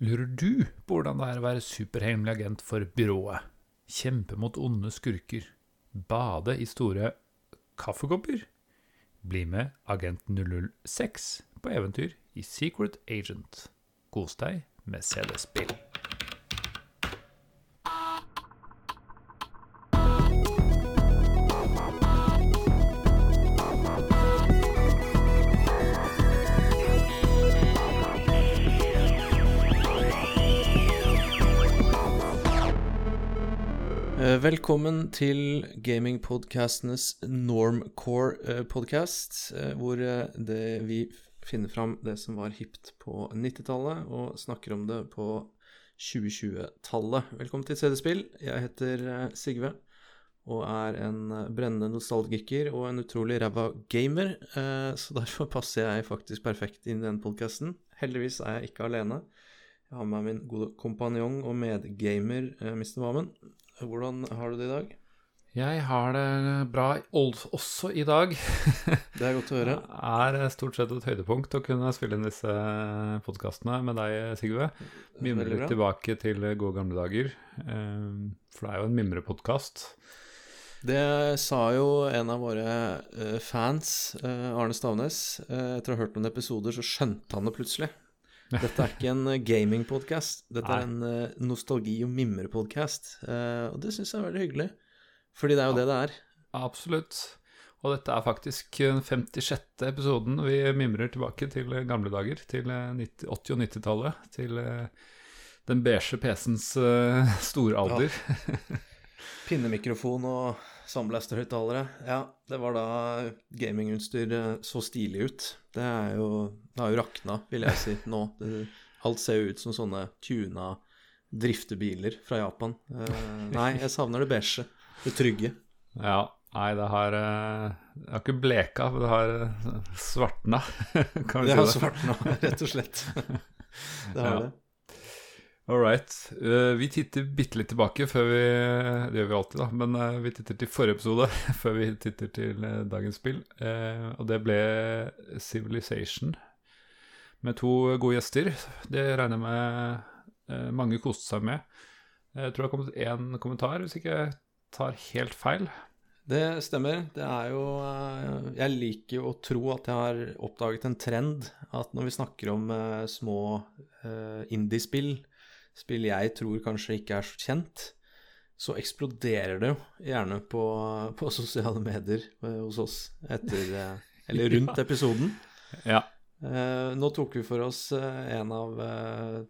Lurer du på hvordan det er å være superhemmelig agent for byrået? Kjempe mot onde skurker? Bade i store kaffekopper? Bli med Agent 006 på eventyr i Secret Agent. Kos deg med CD-spill. Velkommen til gamingpodkastenes Normcore-podkast, hvor eh, det, vi finner fram det som var hipt på 90-tallet, og snakker om det på 2020-tallet. Velkommen til CD-spill. Jeg heter eh, Sigve og er en eh, brennende nostalgiker og en utrolig ræva gamer, eh, så derfor passer jeg faktisk perfekt inn i den podkasten. Heldigvis er jeg ikke alene. Jeg har med meg min gode kompanjong og medgamer eh, Mr. Mamen. Hvordan har du det i dag? Jeg har det bra også i dag. Det er godt å høre. Det er stort sett et høydepunkt å kunne spille inn disse podkastene med deg, Sigve. Mimre litt tilbake til gode gamle dager. Eh, For det er jo en mimrepodkast. Det sa jo en av våre eh, fans, eh, Arne Stavnes. eh, etter å ha hørt noen episoder, så skjønte han det plutselig. Dette er ikke en gaming-podkast. Dette er en eh, nostalgi- og mimrepodkast. Uh, og det syns jeg er veldig hyggelig. Fordi det er jo det det er. Absolutt. Og dette er faktisk den 56. episoden vi mimrer tilbake til gamle dager. Til eh, 90, 80- og 90-tallet. Til eh, den beige PC-ens uh, storalder. Pinnemikrofon og Soundblaster-høyttalere. Ja, det var da gamingutstyr eh, så stilig ut. Det er jo Det har jo rakna, vil jeg si, nå. Det, alt ser jo ut som sånne tuna driftebiler fra Japan. Uh, nei, jeg savner det beige. Det trygge. Ja. Nei, det har eh, Det har ikke bleka, men det har svartna, Det har svartna, rett og slett. Det har Ja. det. All right. Eh, vi titter bitte litt tilbake før vi Det gjør vi alltid, da. Men eh, vi titter til forrige episode før vi titter til eh, dagens spill. Og det ble Civilization med to gode gjester. Det regner jeg med mange koste seg med. Jeg tror det har kommet én kommentar, hvis ikke jeg tar helt feil. Det stemmer. Det er jo Jeg liker jo å tro at jeg har oppdaget en trend. At når vi snakker om små indiespill, spill jeg tror kanskje ikke er så kjent, så eksploderer det jo gjerne på, på sosiale medier eh, hos oss etter eh, Eller rundt episoden. Ja. Eh, nå tok vi for oss en av eh,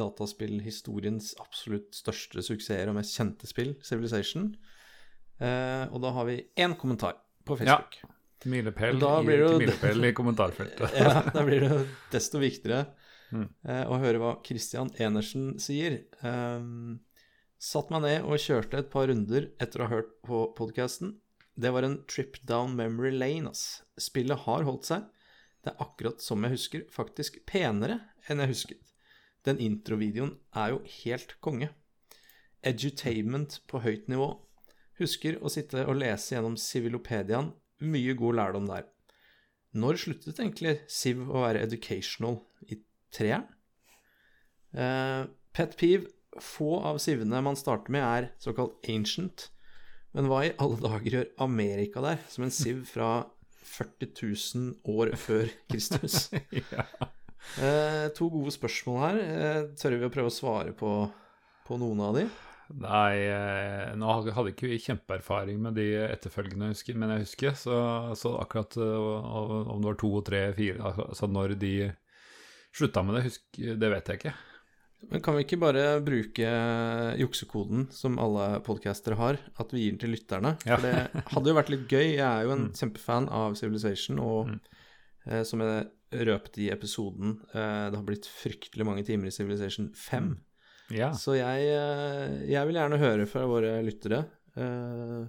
dataspillhistoriens absolutt største suksesser og mest kjente spill, Civilization. Eh, og da har vi én kommentar på Facebook. Milepæl Da i, milepæl i kommentarfeltet. Ja, da blir det desto viktigere Mm. eh, å høre hva Christian Enersen sier. Um, satt meg ned og kjørte et par runder etter å ha hørt på podkasten. Det var en trip down memory lane, ass. Spillet har holdt seg. Det er akkurat som jeg husker, faktisk penere enn jeg husket. Den introvideoen er jo helt konge. Edutainment på høyt nivå. Husker å sitte og lese gjennom Civilopediaen. Mye god lærdom der. Når sluttet egentlig Civ å være educational? I treeren? Uh, pet peeve. Få av sivene man starter med, er såkalt ancient. Men hva i alle dager gjør Amerika der, som en siv fra 40 000 år før Kristus? ja. uh, to gode spørsmål her. Uh, tør vi å prøve å svare på, på noen av de? Nei, eh, nå hadde ikke vi kjempeerfaring med de etterfølgende, husker, men jeg husker. Så, så akkurat om det var to, tre, fire Altså når de slutta med det, husk, det vet jeg ikke. Men kan vi ikke bare bruke juksekoden som alle podcaster har, at vi gir den til lytterne? Ja. For det hadde jo vært litt gøy. Jeg er jo en Mm. kjempefan av Civilization, og Mm. eh, som jeg røpte i episoden, eh, det har blitt fryktelig mange timer i Civilization 5. Ja. Så jeg, eh, jeg vil gjerne høre fra våre lyttere eh,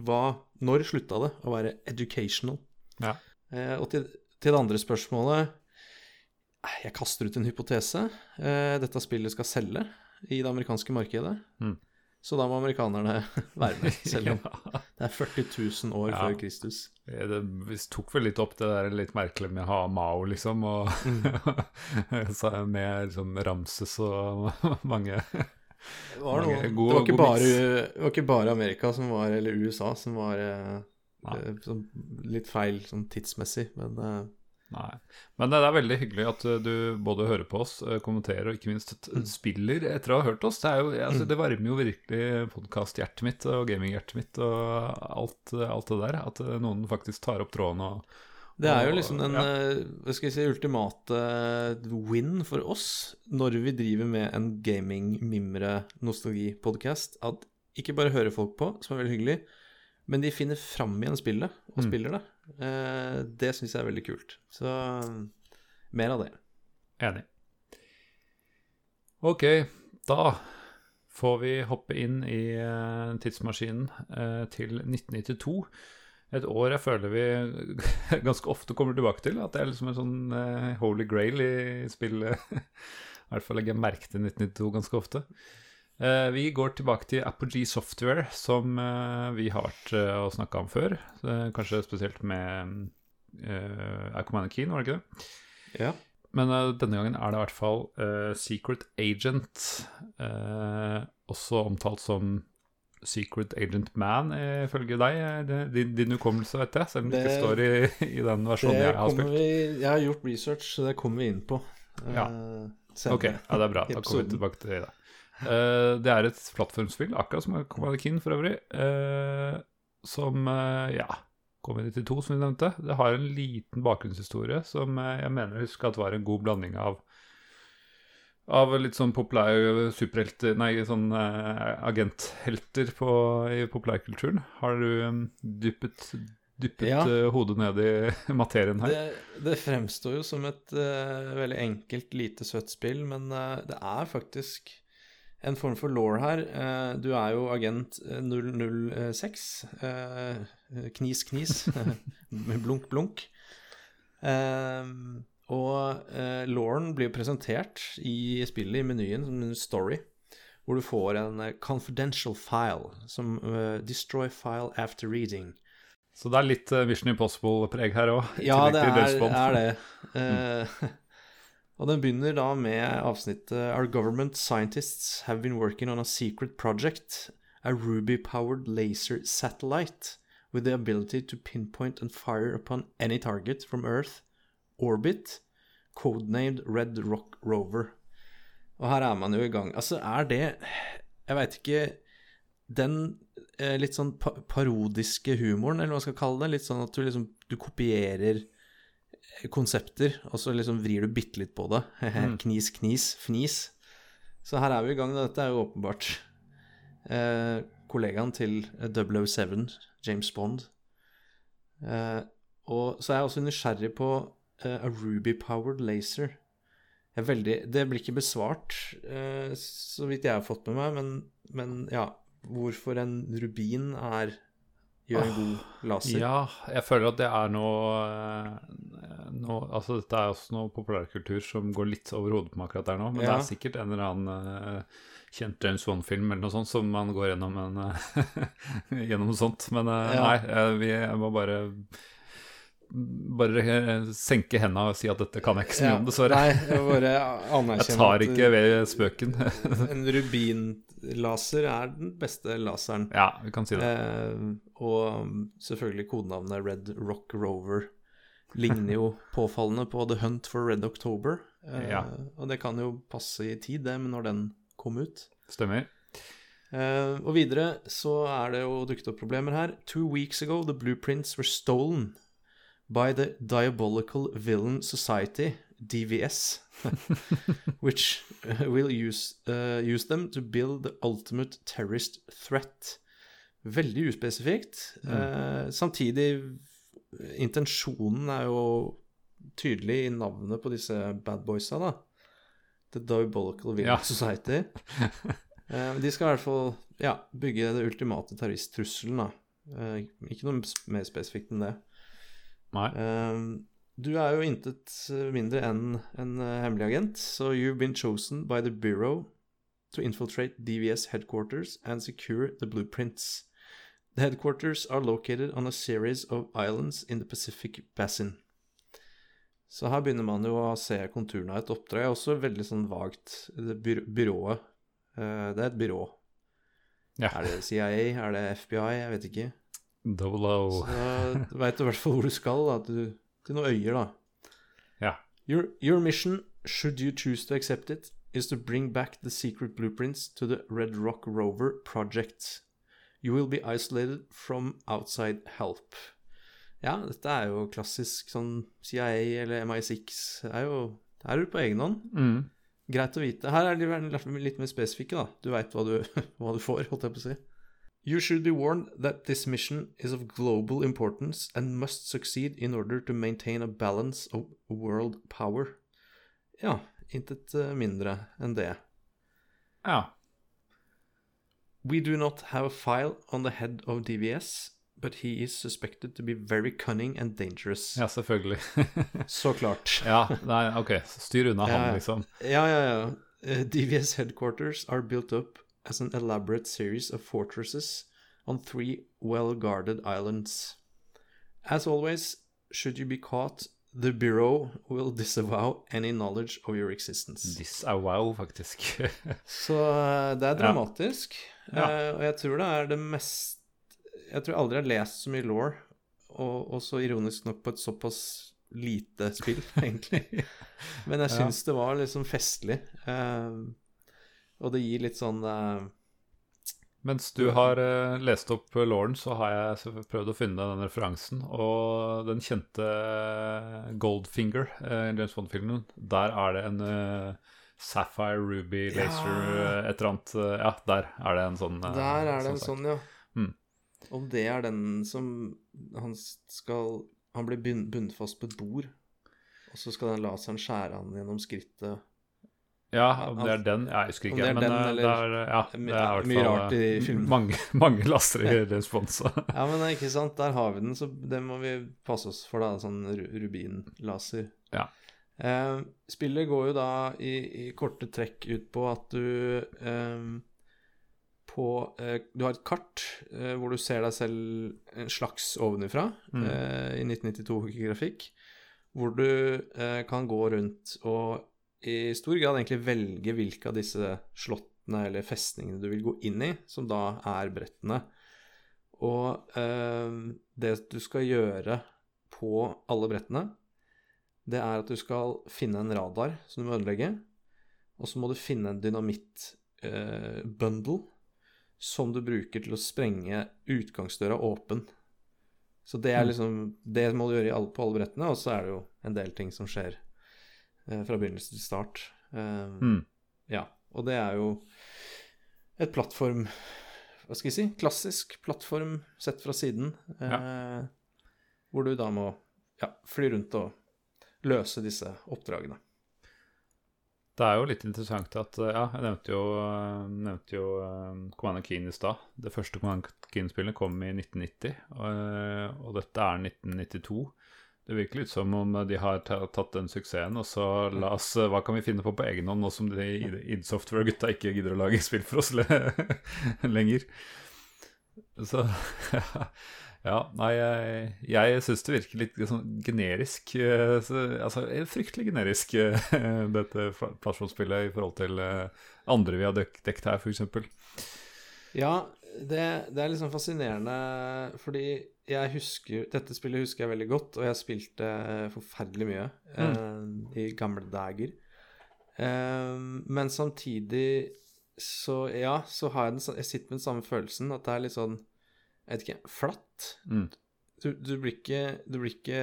hva Når slutta det å være educational? Ja. Eh, og til, til det andre spørsmålet eh, Jeg kaster ut en hypotese. Eh, dette spillet skal selge i det amerikanske markedet. Mm. Så da må amerikanerne være med, selv om Ja. det er 40 000 år Ja. før Kristus. Det, vi tok vel litt opp det der litt merkelige med å ha Mao, liksom, og med liksom Ramses og mange Det var, noe, det, var ikke bare, det var ikke bare Amerika som var, eller USA som var ja. Eh, sånn litt feil sånn tidsmessig, men eh, Nei. Men det er veldig hyggelig at uh, du både hører på oss, uh, kommenterer og ikke minst spiller etter å ha hørt oss. Det, er jo, altså, det varmer jo virkelig podkast-hjertet mitt og gaming-hjertet mitt og alt, alt det der. At uh, noen faktisk tar opp tråden og Det er jo liksom den ja. eh, skal si, ultimate win for oss når vi driver med en gaming-mimre-nostalgi-podkast. At ikke bare hører folk på, som er veldig hyggelig, men de finner fram igjen spillet og Mm. spiller det. Eh, det syns jeg er veldig kult. Så mer av det. Enig. Ok, da får vi hoppe inn i eh, tidsmaskinen eh, til 1992. Et år jeg føler vi ganske ofte kommer tilbake til. At det er liksom en sånn holy grail i spillet. I hvert fall legger jeg merke til 1992 ganske ofte. Eh, vi går tilbake til Apogee Software, som eh, vi har vært eh, og snakka om før. Kanskje spesielt med Acomana Keen, var det ikke det? Ja. Men denne gangen er det i hvert fall Secret Agent. også omtalt som Secret Agent Man, ifølge deg. Din, din hukommelse, vet jeg, selv om det ikke står i, i den versjonen jeg har kommer spilt. vi, jeg har gjort research, så det kommer vi inn på. Ja. Ok, ja, det er bra. Da kommer vi tilbake til det. Eh, det er et plattformspill, akkurat som Command Keen for øvrig, eh, som eh, ja, kom i 92, som vi nevnte. Det har en liten bakgrunnshistorie som jeg mener å huske at var en god blanding av av litt sånn populær superhelter Nei, sånn agenthelter på, i populærkulturen. Har du dyppet, dyppet Ja. hodet ned i materien her? Det, det fremstår jo som et uh, veldig enkelt, lite søtt spill, men uh, det er faktisk en form for law her. Eh, du er jo agent eh, 006. eh, knis, knis. med blunk, blunk. Eh, og lawen blir presentert i spillet i menyen som en story, hvor du får en eh, confidential file som eh, Destroy file after reading. Så det er litt Vision Impossible-preg her òg. Ja, det er, er det. Eh, og den begynner da med avsnittet Our government scientists have been working on a secret project, a Ruby-powered laser satellite with the ability to pinpoint and fire upon any target from Earth, orbit, codenamed Red Rock Rover. Og her er man jo i gang. Altså, er det Jeg veit ikke Den eh, litt sånn pa parodiske humoren, eller hva man skal kalle det, litt sånn at du liksom Du kopierer konsepter, og så liksom vrir du bitte litt på det. knis, knis, fnis. Så her er vi i gang. Dette er jo åpenbart eh, kollegaen til 007, James Bond. Eh, og så er jeg også nysgjerrig på eh, a Ruby-powered laser. Er veldig, det blir ikke besvart, eh, så vidt jeg har fått med meg, men, men ja Hvorfor en rubin er gjør en god laser? Ja, jeg føler at det er noe, eh, noe Altså, dette er også noe populærkultur som går litt over hodet på meg akkurat der nå. Men det er sikkert en eller annen uh, kjent James Bond-film eller noe sånt som man går gjennom, en, eh, gjennom sånt. Men uh, Ja. nei, vi må bare bare senke henda og si at dette kan jeg ikke så mye om, dessverre. Nei, jeg bare anerkjenner Jeg tar ikke ved spøken. en rubinlaser er den beste laseren. ja, vi kan si det. Eh, og selvfølgelig kodenavnet Red Rock Rover ligner jo påfallende på The Hunt for Red October. Eh, Ja. Og det kan jo passe i tid, det, når den kom ut. Stemmer. Eh, og videre så er det jo dukket opp problemer her. Two weeks ago the blueprints were stolen by the Diabolical Villain Society, DVS, which uh, will use, uh, use them to build the ultimate terrorist threat. Veldig uspesifikt. Eh, samtidig, intensjonen er jo tydelig i navnet på disse bad boysa, da. The Diabolical Villain Ja. Society. uh, de skal i hvert fall ja, bygge det ultimate terroristtrusselen, da. Eh, ikke noe mer spesifikt enn det. Nei. Eh, du er jo intet mindre enn en eh, hemmelig agent, så you've been chosen by the Bureau to infiltrate DVS headquarters and secure the blueprints. The headquarters are located on a series of islands in the Pacific Basin. Så her begynner man jo å se konturene av et oppdrag. Også veldig sånn vagt. Det byr byrået uh, Det er et byrå. Ja. Er det CIA? Er det FBI? Jeg vet ikke. Double O. Så du veit i hvert fall hvor du skal. Da. Du, til noen øyer, da. Ja. Your, your mission, should you choose to accept it, is to bring back the secret blueprints to the Red Rock Rover project. You will be isolated from outside help. Ja, dette er jo klassisk sånn CIA eller MI6. Det er jo Her er du på egen hånd. Mm. Greit å vite. Her er de litt mer spesifikke, da. Du veit hva, hva du får, holdt jeg på å si. You should be warned that this mission is of global importance and must succeed in order to maintain a balance of world power. Ja, intet eh, mindre enn det. Ja. We do not have a file on the head of DVS, but he is suspected to be very cunning and dangerous. ja, selvfølgelig. Så klart. ja, nei, ok. Styr unna Ja, han, liksom. Ja, ja, ja. Uh, DVS headquarters are built up as an elaborate series of fortresses on three well guarded islands. As always, should you be caught, the Bureau will disavow any knowledge of your existence. Er faktisk. Så uh, det er dramatisk, Ja. uh, og jeg tror det er det mest Jeg tror jeg aldri har lest så mye law, og, og så ironisk nok på et såpass lite spill, egentlig. Men jeg Ja. det var liksom festlig. eh, og det gir litt sånn uh, Mens du har eh, lest opp uh, Lauren, så har jeg prøvd å finne den referansen. Og den kjente eh, Goldfinger, James Bond-filmen, der er det en uh, Sapphire, Ruby, Laser, ja. et eller annet eh, Ja, der er det en sånn uh, Der er det en sånn, ja. Mm. Om det er den som han skal Han blir bund- bundet fast på et bord, og så skal den laseren skjære han gjennom skrittet. Ja, om det er den Jeg husker ikke. det er men den, eh, eller- det er, eh, ja, det er i mye rart i eh, filmen. mange, mange laster i James Ja, men Ja, men ikke sant, der har vi den, så det må vi passe oss for, da. Sånn ru- rubinlaser. Ja. Eh, spillet går jo da i, i korte trekk ut på at du eh, på eh, Du har et kart eh, hvor du ser deg selv en slags ovenifra Mm. eh, i 1992-grafikk, hvor du eh, kan gå rundt og i stor grad egentlig velge hvilke av disse slottene eller festningene du vil gå inn i, som da er brettene. Og eh, det du skal gjøre på alle brettene, det er at du skal finne en radar som du må ødelegge, og så må du finne en dynamitt-bundle som du bruker til å sprenge utgangsdøra åpen. Så det er Mm. liksom Det må du gjøre alle, på alle brettene, og så er det jo en del ting som skjer eh, fra begynnelse til start. Eh, mm. ja, og det er jo et plattform Hva skal jeg si? Klassisk plattform sett fra siden. Ja. Hvor du da må ja, fly rundt og løse disse oppdragene. Det er jo litt interessant at eh, Ja, jeg nevnte jo, eh, nevnte jo Command Keen i stad. Det første Commander Keen-spillet kom i 1990, og, eh, og dette er 1992. Det virker litt som om de har tatt den suksessen, og så la oss eh, Hva kan vi finne på på egen hånd, nå som de id Software-gutta ikke gidder å lage spill for oss le lenger? Så Ja, nei, jeg, jeg syns det virker litt sånn generisk. eh, Så, altså fryktelig generisk, eh, dette pla- plattformspillet i forhold til eh, andre vi har dek dekt her, f.eks. Ja, det, det er liksom fascinerende, fordi jeg husker Dette spillet husker jeg veldig godt, og jeg spilte forferdelig mye eh, i gamle dager. Uh, men samtidig så Ja, så har jeg den Jeg sitter med den samme følelsen, at det er litt sånn Jeg vet ikke Flatt. Mm. Du, du blir ikke Du blir ikke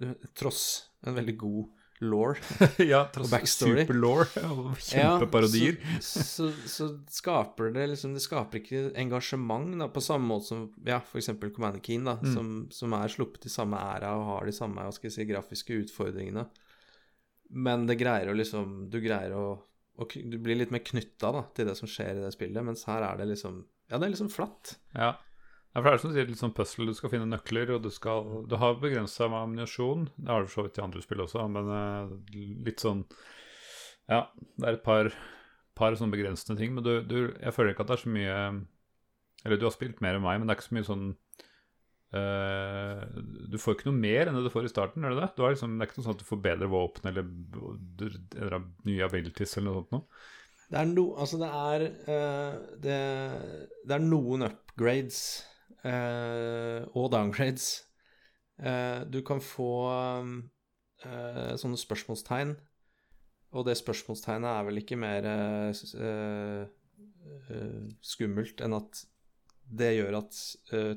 du, Tross en veldig god law ja, Og backstory. superlaw og kjempeparodier. Ja, så, så, så skaper det liksom Det skaper ikke engasjement da, på samme måte som ja, f.eks. Commander Keen, da, Mm. som, som er sluppet i samme æra og har de samme hva skal jeg si, grafiske utfordringene. Men det greier å liksom Du greier å, og Du blir litt mer knytta til det som skjer i det spillet, mens her er det liksom Ja, det er liksom flatt. Ja. Ja, for det er som du sier, litt sånn puzzle. Du skal finne nøkler, og du skal Du har begrensa med ammunisjon. Det har du for så vidt i andre spill også, men eh, litt sånn Ja, det er et par, par sånne begrensende ting. Men du, du, jeg føler ikke at det er så mye Eller du har spilt mer enn meg, men det er ikke så mye sånn Uh, Du får ikke noe mer enn det du får i starten, er det det? Du har liksom, det er ikke noe sånn at du får bedre våpen eller, eller nye abilities eller noe sånt noe? Det er, no, altså det, er, uh, det, det er noen upgrades og downgrades. Eh, du kan få eh, sånne spørsmålstegn, og det spørsmålstegnet er vel ikke mer eh, eh, skummelt enn at det gjør at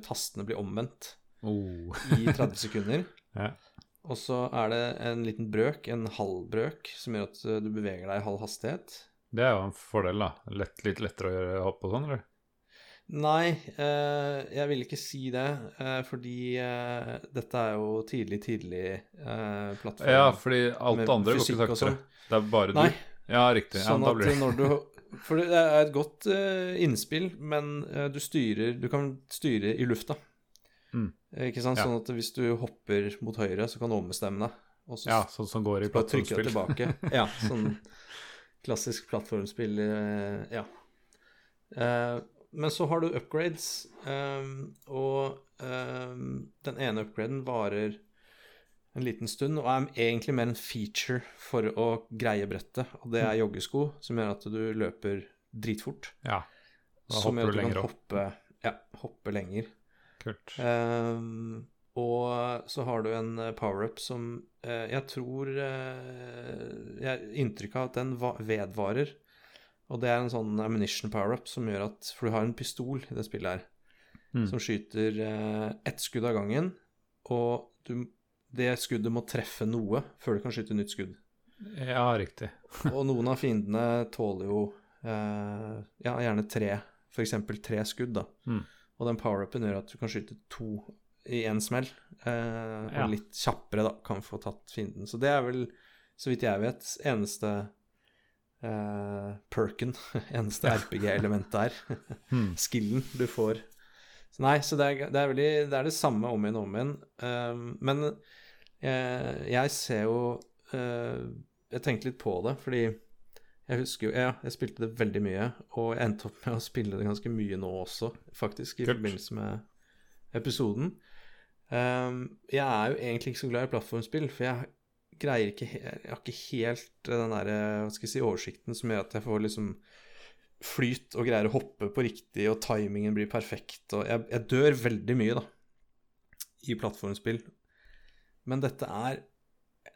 tastene blir omvendt Oh. i 30 sekunder. Ja. Og så er det en liten brøk, en halv brøk, som gjør at du beveger deg i halv hastighet. Det er jo en fordel, da. Lett, litt lettere å gjøre hopp og sånn, eller? Nei, eh, jeg vil ikke si det, eh, fordi eh, dette er jo tidlig, tidlig eh, plattform. Ja, fordi alt andre går ikke saktere. sånn. Det er bare Nei, du. Ja, riktig. Sånn ja, at når du For det er et godt innspill, men du styrer Du kan styre i lufta. Mm. Ikke sant? Sånn at hvis du hopper mot høyre, så kan du ombestemme deg. Og så Ja, sånn som går i plattformspill. Ja, sånn klassisk plattformspill. Ja. Eh, Men så har du upgrades, um, og um, den ene upgraden varer en liten stund og er egentlig mer en feature for å greie brettet. Og det er joggesko, som gjør at du løper dritfort. Ja, da Som hopper gjør du at du lenger kan opp. hoppe, ja, hoppe lenger. Kult. Um, og så har du en eh, power-up som uh, jeg tror uh, Jeg har inntrykk av at den va vedvarer. Og det er en sånn ammunition power-up som gjør at For du har en pistol i det spillet her Mm. som skyter eh, ett skudd av gangen. Og du, det skuddet må treffe noe før du kan skyte nytt skudd. Ja, riktig. Og noen av fiendene tåler jo eh, ja, gjerne tre, f.eks. tre skudd, da. Mm. Og den power-upen gjør at du kan skyte to i én smell. Eh, Ja. Og litt kjappere, da, kan få tatt fienden. Så det er vel, så vidt jeg vet, eneste eh, perken, eneste RPG-elementet her. Hmm. Skillen du får. Så nei, så det er, det er, veldig, det, er det samme om igjen og om igjen. Uh, men uh, jeg ser jo eh, Jeg tenkte litt på det, fordi jeg husker jo Ja, jeg spilte det veldig mye, og jeg endte opp med å spille det ganske mye nå også, faktisk, i Kult. forbindelse med episoden. Um, jeg er jo egentlig ikke så glad i plattformspill, for jeg greier ikke Jeg har ikke helt den der, hva skal jeg si, oversikten som gjør at jeg får liksom flyt og greier å hoppe på riktig, og timingen blir perfekt, og jeg, jeg dør veldig mye, da, i plattformspill. Men dette er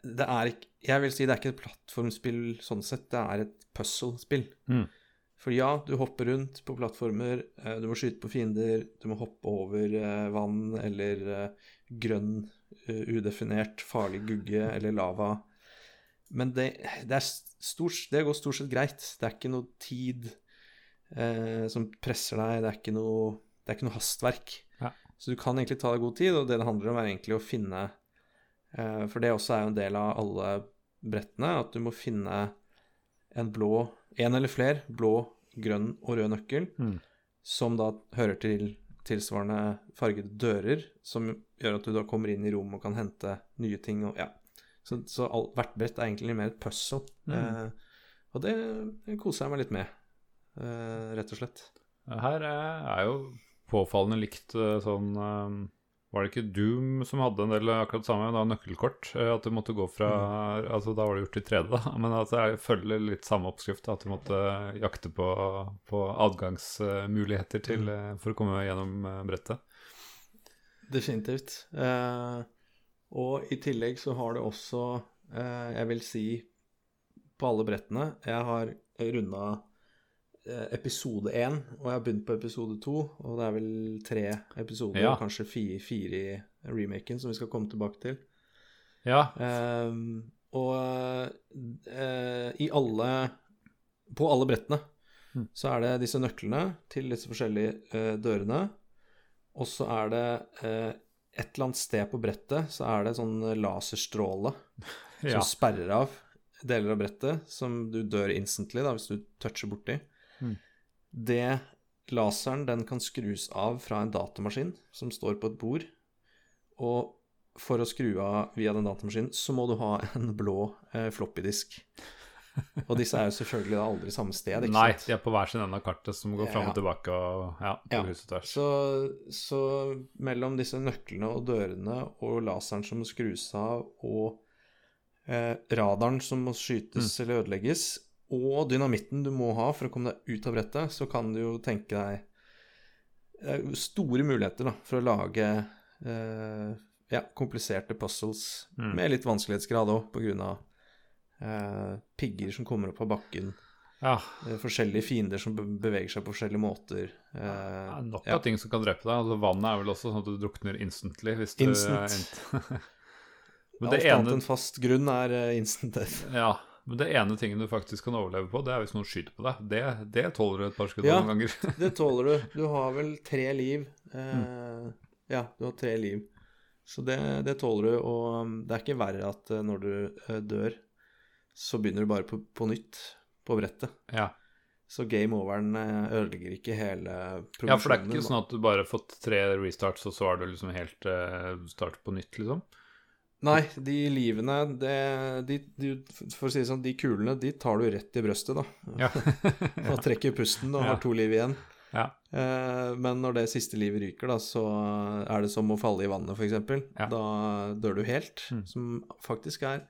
Det er ikke Jeg vil si det er ikke et plattformspill sånn sett, det er et puzzle-spill. Mm. For ja, du hopper rundt på plattformer, eh, du må skyte på fiender, du må hoppe over eh, vann eller eh, grønn, eh, udefinert, farlig gugge eller lava. Men det, det, er stort, det går stort sett greit. Det er ikke noe tid eh, som presser deg, det er ikke noe, det er ikke noe hastverk. Ja. Så du kan egentlig ta deg god tid, og det det handler om, er egentlig å finne eh, For det også er jo en del av alle brettene, at du må finne en blå En eller flere blå, grønn og rød nøkkel, Mm. som da hører til tilsvarende fargede dører, som gjør at du da kommer inn i rom og kan hente nye ting og ja. Så, så all, hvert brett er egentlig mer puzzle. Mm. Eh, og det koser jeg meg litt med, eh, rett og slett. Her eh, er jo påfallende likt eh, sånn eh, Var det ikke Doom som hadde en del akkurat det samme, da nøkkelkort? eh, At du måtte gå fra Altså da var det gjort i 3D, da. Men altså, jeg følger litt samme oppskrift. At du måtte jakte på, på adgangsmuligheter til, mm. for å komme gjennom eh, brettet. Definitivt. Eh, og i tillegg så har du også, eh, jeg vil si, på alle brettene Jeg har runda eh, episode én, og jeg har begynt på episode to. Og det er vel tre episoder, Ja. kanskje fire, fire i remaken, som vi skal komme tilbake til. Ja. Um, og uh, i alle På alle brettene Mm. så er det disse nøklene til disse forskjellige uh, dørene. Og så er det uh, et eller annet sted på brettet så er det sånn laserstråle som sperrer av deler av brettet, som du dør instantly da, hvis du toucher borti. Mm. Det laseren, den kan skrus av fra en datamaskin som står på et bord. Og for å skru av via den datamaskinen, så må du ha en blå eh, floppydisk. Og disse er jo selvfølgelig da aldri samme sted, ikke Nei, sant? de er på hver sin ende av kartet som går fram og tilbake og ja, på Ja, Huset der. Så, så mellom disse nøklene og dørene og laseren som må skrus av, og eh, radaren som må skytes Mm. eller ødelegges, og dynamitten du må ha for å komme deg ut av brettet, så kan du jo tenke deg det jo store muligheter da, for å lage eh, ja, kompliserte puzzles Mm. med litt vanskelighetsgrad òg, av eh, pigger som kommer opp av bakken. Ja, eh, forskjellige fiender som beveger seg på forskjellige måter. det Eh, er nok ja. av ting som kan drepe deg. Altså, vannet er vel også sånn at du drukner instantly hvis du Instant. er Men Alt det annet ene enn fast grunn er eh, instant death. Ja, men det ene tingen du faktisk kan overleve på, det er hvis noen skyter på deg. Det, det tåler du et par skudd Ja. noen ganger. Det tåler du. Du har vel tre liv. Eh, Mm. Ja, du har tre liv. Så det, det tåler du, og um, det er ikke verre at eh, når du eh, dør, så begynner du bare på, på nytt på brettet. ja. Så game overen eh, ødelegger ikke hele produksjonen. ja, for det er ikke sånn at du bare har fått tre restarts, og så er du liksom helt uh, start på nytt, liksom? Nei, de livene det, de, de, For å si det sånn, de kulene, de tar du rett i brøstet, da. Ja. Og trekker pusten og Ja. har to liv igjen. ja. Eh, men når det siste livet ryker, da, så er det som å falle i vannet, f.eks. Ja. Da dør du helt. Mm. Som faktisk er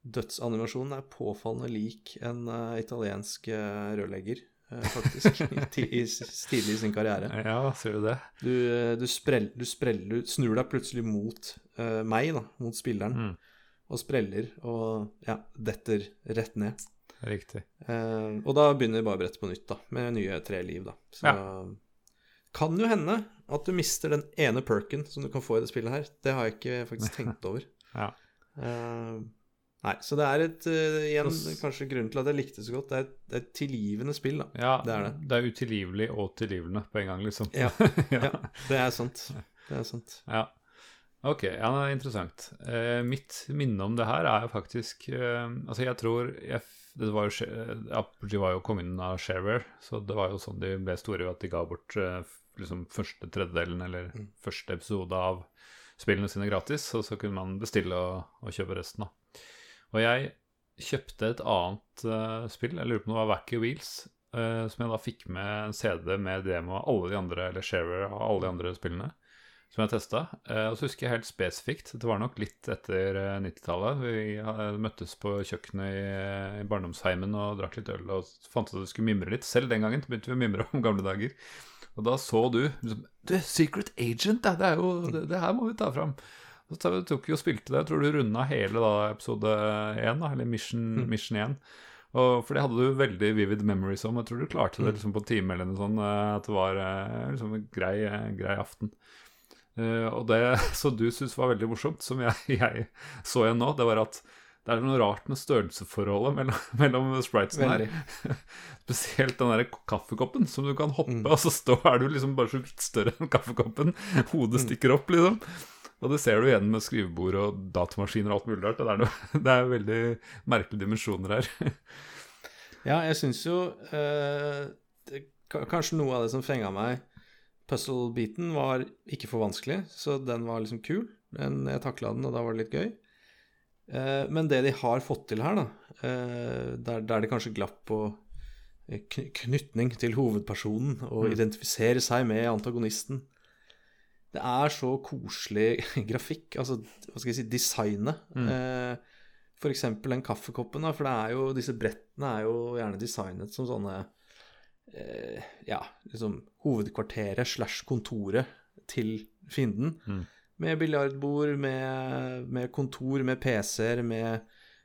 Dødsanimasjonen er påfallende lik en uh, italiensk uh, rørlegger, faktisk, i, i, s- tidlig i sin karriere. ja, ser du det? Du, eh, du, sprell, du, sprell, du snur deg plutselig mot uh, meg, da, mot spilleren, Mm, og spreller og ja, detter rett ned. riktig. Uh, og da begynner bare brettet på nytt, da, med nye tre liv, da. Så kan jo hende at du mister den ene perken som du kan få i det spillet her. Det har jeg ikke faktisk tenkt over. Ja. Eh, nei, så det er et uh, Igjen, kanskje grunnen til at jeg likte det så godt. Det er et, det er et tilgivende spill, da. ja, Det er det. Det er utilgivelig og tilgivende på en gang, liksom. Ja, ja. ja, det er sant. Det er sant. Ja. Ok, ja, det er interessant. Uh, mitt minne om det her er jo faktisk uh, Altså, jeg tror jeg, det var jo, Apogee var jo kongen av shareware, så det var jo sånn de ble store ved at de ga bort liksom første tredjedelen eller Mm. første episode av spillene sine gratis, og så kunne man bestille og, og kjøpe resten, da. Og jeg kjøpte et annet uh, spill, jeg lurer på om det var Wacky Wheels, uh, som jeg da fikk med en CD med demo av alle de andre, eller Sharer av alle de andre spillene som jeg testa. og så husker jeg helt spesifikt, det var nok litt etter eh, 90-tallet. Vi eh, møttes på kjøkkenet i, i barndomsheimen og drakk litt øl og fant ut at vi skulle mimre litt. Selv den gangen begynte vi å mimre om gamle dager. Og da så du liksom, Du Secret Agent, det, Det, jo, det, det her må vi ta fram. Så tok vi og spilte det. Jeg tror du runda hele da episode 1, da, eller Mission, Mission 1. Og for det hadde du veldig vivid memories om. Jeg tror du klarte det liksom på en time eller noe sånt. eh, At det var eh, liksom en grei, eh, grei aften. Uh, og det som du syntes var veldig morsomt, som jeg, jeg så igjen nå, det var at det er noe rart med størrelsesforholdet mellom, mellom spritesene her. Spesielt den der kaffekoppen som du kan hoppe, Mm. og så står, er du liksom bare så vidt større enn kaffekoppen. Hodet Mm. stikker opp, liksom. Og det ser du igjen med skrivebord og datamaskiner og alt mulig rart. Det er, noe, det er veldig merkelige dimensjoner her. Ja, jeg syns jo eh, det, Kanskje noe av det som fenga meg Puzzle-biten var ikke for vanskelig, så den var liksom kul. Men jeg takla den, og da var det litt gøy. Eh, men det de har fått til her, da, eh, der, der det kanskje glapp på eh, knytning til hovedpersonen og Mm. identifisere seg med antagonisten Det er så koselig grafikk, altså hva skal jeg si, designet. Mm. Eh, eksempel den kaffekoppen, da, for det er jo, disse brettene er jo gjerne designet som sånne eh, Ja, liksom hovedkvarteret slash kontoret til fienden. Mm. Med biljardbord, med, med kontor, med PC-er, med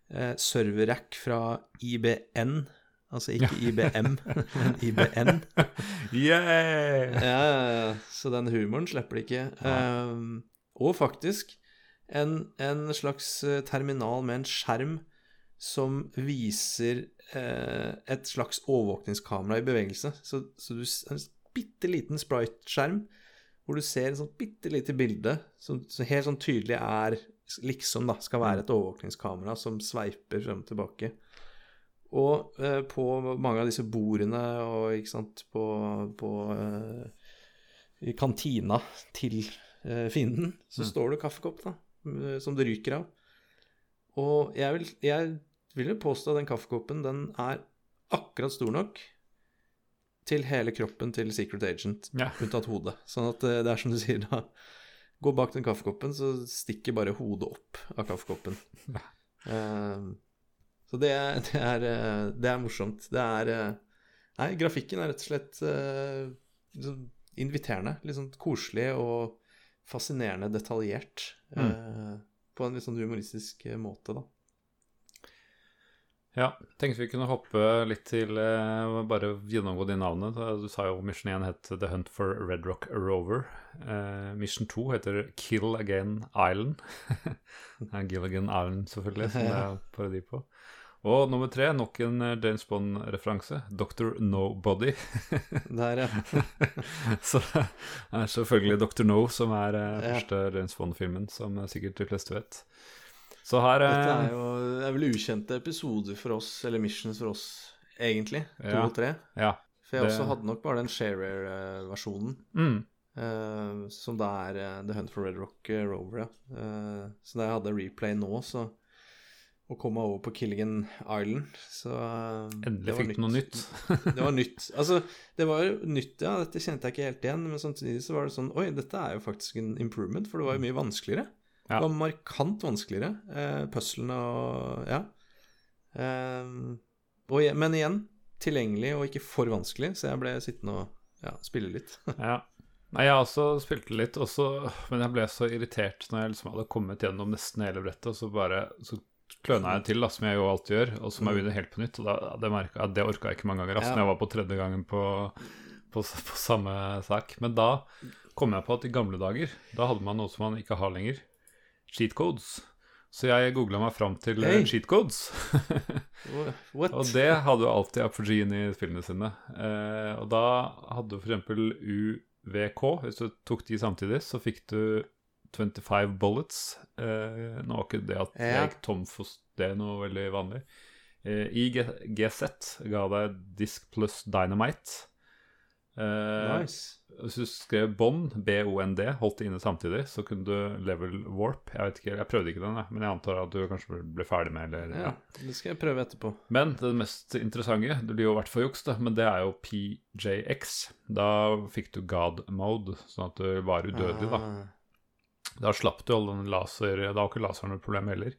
eh, serverrack fra IBN. Altså ikke IBM, men IBN. Yeah! Ja. Så den humoren slipper de ikke. Um, og faktisk en, en slags eh, terminal med en skjerm som viser eh, et slags overvåkningskamera i bevegelse. Så, så du en bitte liten sprite-skjerm hvor du ser et sånt bitte lite bilde som, som helt sånn tydelig er liksom da, skal være et overvåkningskamera som sveiper frem og tilbake. Og eh, på mange av disse bordene og ikke sant, på, på eh, i kantina til eh, fienden, så Mm. står det kaffekopp, da, eh, som det ryker av. Og jeg vil, jeg vil jo påstå at den kaffekoppen den er akkurat stor nok til hele kroppen til Secret Agent, Ja. unntatt hodet. Sånn at eh, det er som du sier, da Gå bak den kaffekoppen, så stikker bare hodet opp av kaffekoppen. Ja. Eh, så det, det, er, eh, det er morsomt. Det er eh, Nei, grafikken er rett og slett liksom inviterende. Litt sånn koselig og fascinerende detaljert. eh, på en litt sånn humoristisk måte, da. Ja, tenkte vi kunne hoppe litt til uh, Bare gjennomgå de navnene. Du sa jo Mission 1 het The Hunt for Red Rock Rover. Uh, mission 2 heter Kill Again Island. Gilligan Island, selvfølgelig, som det er parodi på. Og nummer tre, nok en eh, James Bond-referanse. Dr. Nobody. Der, ja. Så det er selvfølgelig Dr. No som er eh, Ja. første James Bond-filmen, som eh, sikkert de fleste vet. Så her Dette er jo det er vel ukjente episoder for oss, eller missions for oss, egentlig. To Ja. og tre. Ja. For jeg det- også hadde nok bare den shareware-versjonen. Mm, Uh, som da er The Hunt for Red Rock Rover, ja. Uh, så da jeg hadde replay nå, så å komme over på Killigan Island, så eh, endelig fikk du noe nytt. det var nytt. Altså, det var nytt, ja. Dette kjente jeg ikke helt igjen. Men samtidig så var det sånn Oi, dette er jo faktisk en improvement, for det var jo mye vanskeligere. Ja. Det var markant vanskeligere. Eh, Puzzlene og Ja. Eh, og, men igjen, tilgjengelig og ikke for vanskelig, så jeg ble sittende og ja, spille litt. Ja. Nei, jeg også spilte litt, også, men jeg ble så irritert når jeg liksom hadde kommet gjennom nesten hele brettet, og så bare så kløna jeg til, da, som jeg jo alltid gjør, og så må jeg begynne helt på nytt. Og da, det, merket, jeg- det orka jeg ikke mange ganger, altså, Ja. når jeg var på tredje gangen på, på, på samme sak. Men da kom jeg på at i gamle dager, da hadde man noe som man ikke har lenger. Cheat codes. Så jeg googla meg fram til eh, Hey. cheat codes. Og det hadde jo alltid Apogeen i spillene sine. Eh, og da hadde du f.eks. UVK. Hvis du tok de samtidig, så fikk du 25 bullets. Eh, nå var ikke det at jeg Ja. gikk tom for det noe veldig vanlig. Eh, I GZ ga deg disk pluss dynamite. Eh, Nice. Hvis du skrev Bond, B-O-N-D, holdt det inne samtidig, så kunne du level warp. Jeg vet ikke, jeg prøvde ikke den, men jeg antar at du kanskje ble ferdig med eller, Ja, det skal jeg prøve etterpå. men det mest interessante, det blir jo i hvert fall juks, da, men det er jo PJX. Da fikk du God mode, sånn at du var udødelig, da. Ah. Da slapp du all den laser Da var ikke laseren noe problem heller.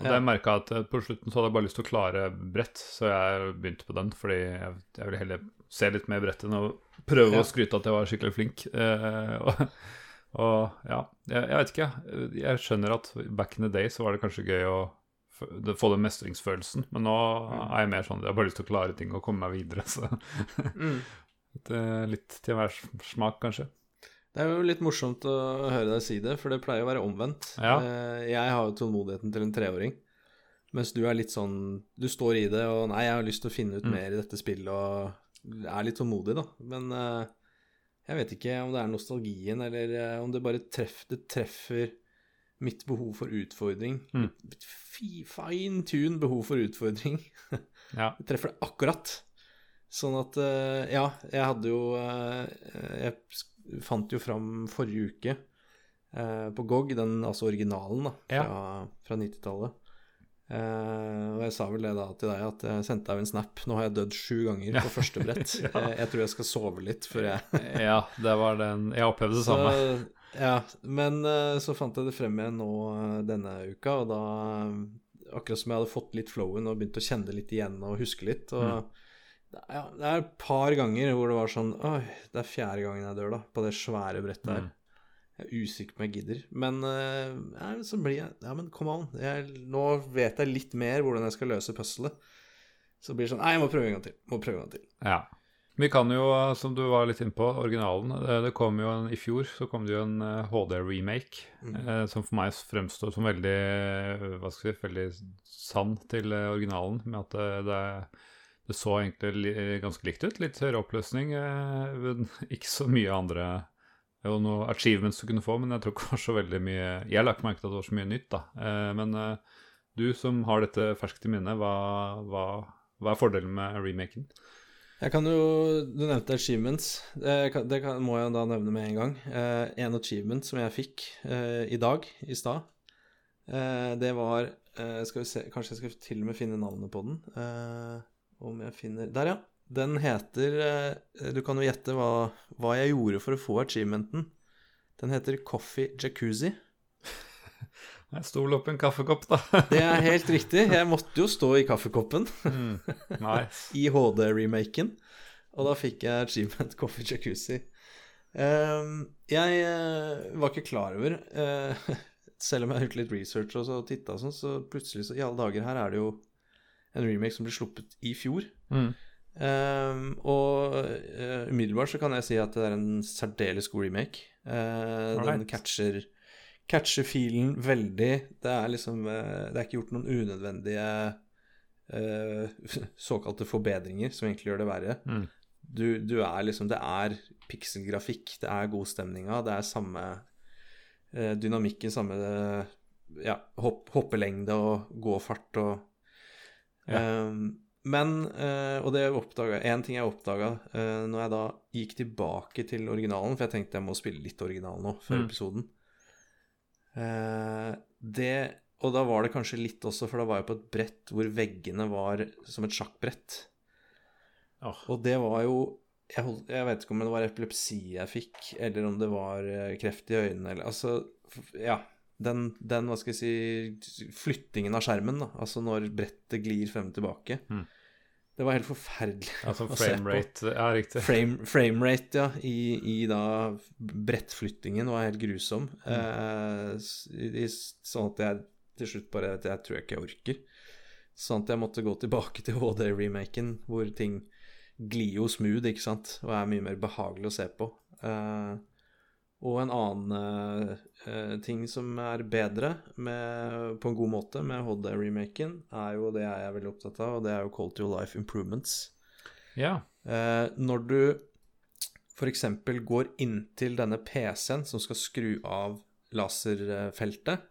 Og Ja. jeg merka at eh, på slutten så hadde jeg bare lyst til å klare brett, så jeg begynte på den fordi jeg, jeg ville heller se litt mer brett enn å prøve Ja. å skryte at jeg var skikkelig flink. Eh, og, og ja, jeg, jeg vet ikke. Jeg skjønner at back in the day så var det kanskje gøy å få den mestringsfølelsen, men nå er jeg mer sånn Jeg har bare lyst til å klare ting og komme meg videre, så Mm. det litt til hver smak, kanskje. Det er jo litt morsomt å høre deg si det, for det pleier å være omvendt. Ja. Eh, Jeg har jo tålmodigheten til en treåring, mens du er litt sånn Du står i det og 'Nei, jeg har lyst til å finne ut Mm. mer i dette spillet', og er litt tålmodig, da. Men eh, jeg vet ikke om det er nostalgien, eller eh, om det bare treff, det treffer mitt behov for utfordring. Mm. Fine tune behov for utfordring. Ja. Det treffer det akkurat. Sånn at Ja, jeg hadde jo Jeg fant jo fram forrige uke eh, på GOG, den altså originalen da, fra, fra 90-tallet. Eh, og jeg sa vel det da til deg, at jeg sendte deg en snap. Nå har jeg dødd sju ganger på første brett. Ja. jeg, jeg tror jeg skal sove litt før jeg ja, det var den Jeg opplevde det så, samme. ja, men eh, så fant jeg det frem igjen nå eh, denne uka, og da eh, Akkurat som jeg hadde fått litt flowen og begynt å kjenne litt igjen og huske litt. Og Mm. Er, ja, det er et par ganger hvor det var sånn Oi, det er fjerde gangen jeg dør, da, på det svære brettet her. Mm. Jeg er usikker på om jeg gidder. Men eh, ja, så blir jeg Ja, men kom an. Jeg, nå vet jeg litt mer hvordan jeg skal løse puzzlet. Så blir det sånn Nei, jeg må prøve en gang til. Må prøve en gang til. Ja. Vi kan jo, som du var litt inne på, originalen det, det kom jo en, I fjor så kom det jo en eh, HD-remake mm. eh, som for meg fremstår som veldig eh, Hva skal jeg si, veldig sann til eh, originalen. Med at det, det, det så egentlig li, ganske likt ut. Litt høyere oppløsning. Eh, men ikke så mye andre Det var noen achievements du kunne få, men jeg tror ikke det var så veldig mye Jeg la ikke merke til at det var så mye nytt, da. Eh, men eh, du som har dette ferskt i minne, hva, hva, hva er fordelen med remaken? Jeg kan jo, Du nevnte achievements. Det, kan, det kan, må jeg da nevne med en gang. Eh, en achievement som jeg fikk eh, i dag, i stad, eh, det var Skal vi se Kanskje jeg skal til og med finne navnet på den. Eh, om jeg finner Der, ja. Den heter eh, Du kan jo gjette hva, hva jeg gjorde for å få achievementen. Den heter Coffee Jacuzzi. Jeg stol opp en kaffekopp, da. Det er helt riktig. Jeg måtte jo stå i kaffekoppen Mm. Nice. i HD-remaken. Og da fikk jeg achievement Coffee Jacuzzi. Ehm, jeg eh, var ikke klar over eh, Selv om jeg har gjort litt research og så titta sånn, så plutselig så i alle dager her er det jo en remake som ble sluppet i fjor. Mm. Ehm, og uh, umiddelbart så kan jeg si at det er en særdeles god remake. Eh, den catcher catcher filen veldig. Det er liksom uh, Det er ikke gjort noen unødvendige såkalte forbedringer som egentlig gjør det verre. Mm. Du, du er liksom Det er pikselgrafikk, det er godstemninga, det er samme dynamikken, samme ja, hopp, hoppelengde og gåfart og Ja. Ehm, Men eh, Og det oppdaga En ting jeg oppdaga uh, når jeg da gikk tilbake til originalen, for jeg tenkte jeg må spille litt original nå før Mm. episoden Eh, Det Og da var det kanskje litt også, for da var jeg på et brett hvor veggene var som et sjakkbrett. Oh. Og det var jo jeg, holdt, jeg vet ikke om det var epilepsi jeg fikk, eller om det var eh, kreft i øynene, eller Altså, ja. Den, den, hva skal jeg si, flyttingen av skjermen, da. Altså når brettet glir frem og tilbake. Mm. Det var helt forferdelig Altså å se på. framerate Ja, riktig. Frame, rate, ja, i, i da brettflyttingen var helt grusom. Mm. Eh, sånn at jeg til slutt bare Jeg tror jeg ikke jeg orker. Sånn at jeg måtte gå tilbake til HD-remaken, hvor ting glir jo smooth, ikke sant, og er mye mer behagelig å se på. Eh, og en annen eh, eh, ting som er bedre med, på en god måte med HD-remaken, er jo det jeg er veldig opptatt av, og det er jo Quality of Life Improvements. Ja. Eh, når du f.eks. går inntil denne PC-en som skal skru av laserfeltet,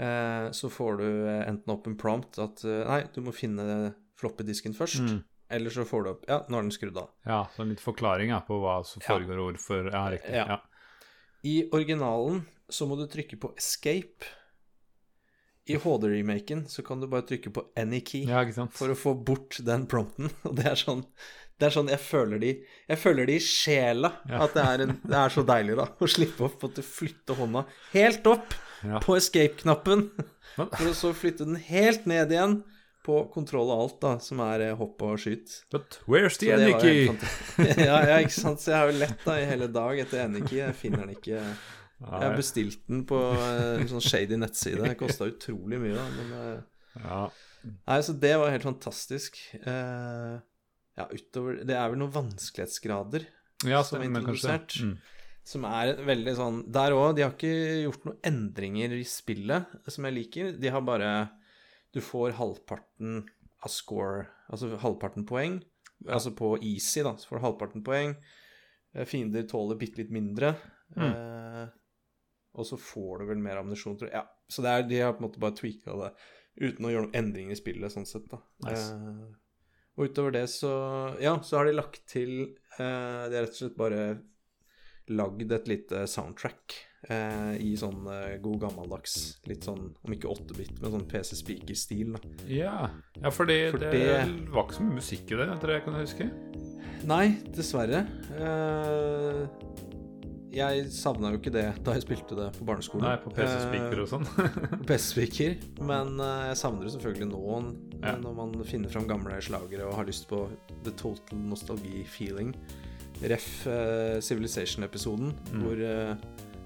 eh, så får du eh, enten opp en prompt at eh, nei, du må finne floppedisken først. Mm. Eller så får du opp Ja, nå er den skrudd av. ja, så en litt forklaring ja, på hva som foregår ja. hvorfor. Ja, riktig. Ja. Ja. I originalen så må du trykke på escape. I HD-remaken så kan du bare trykke på any key. ja, for å få bort den prompten. Og det er sånn det er sånn jeg føler de Jeg føler de i sjela Ja. at det er, en, det er så deilig, da, å slippe opp at du flytter hånda helt opp Ja. på escape-knappen, for å så flytte den helt ned igjen på kontroll og alt, da, som er eh, hopp og skyt. But where's the Aniki? ja, ja, ikke sant. Så jeg har jo lett da i hele dag etter Aniki. Jeg finner den ikke. Jeg har bestilt den på eh, en sånn shady nettside. Det kosta utrolig mye, da, men eh, Ja. Nei, så det var helt fantastisk. Uh, ja, utover Det er vel noen vanskelighetsgrader ja, som er introdusert. mm. som er veldig sånn Der òg, de har ikke gjort noen endringer i spillet som jeg liker. De har bare Du får halvparten av score, altså halvparten poeng. Altså på easy, da, så får du halvparten poeng. Eh, Fiender tåler bitte litt mindre. Mm. Eh, og så får du vel mer ammunisjon, tror jeg. Ja, så det er, de har på en måte bare tweaka det uten å gjøre noen endringer i spillet, sånn sett, da. Nice. Eh, og utover det så Ja, så har de lagt til eh, De har rett og slett bare lagd et lite soundtrack eh, i sånn eh, god gammeldags Litt sånn, om ikke 8-bit, men sånn PC Speaker-stil, ja. ja, For det, det- var ikke så mye musikk i det, etter det jeg kan huske. Nei, dessverre. Eh, jeg savna jo ikke det da jeg spilte det på barneskolen. Nei, på PC-speaker og sånn. På PC-speaker, men eh, jeg savner det selvfølgelig nå Ja. når man finner fram gamle slagere og har lyst på the total nostalgi-feeling. Ref eh, Civilization-episoden, Mm. hvor eh,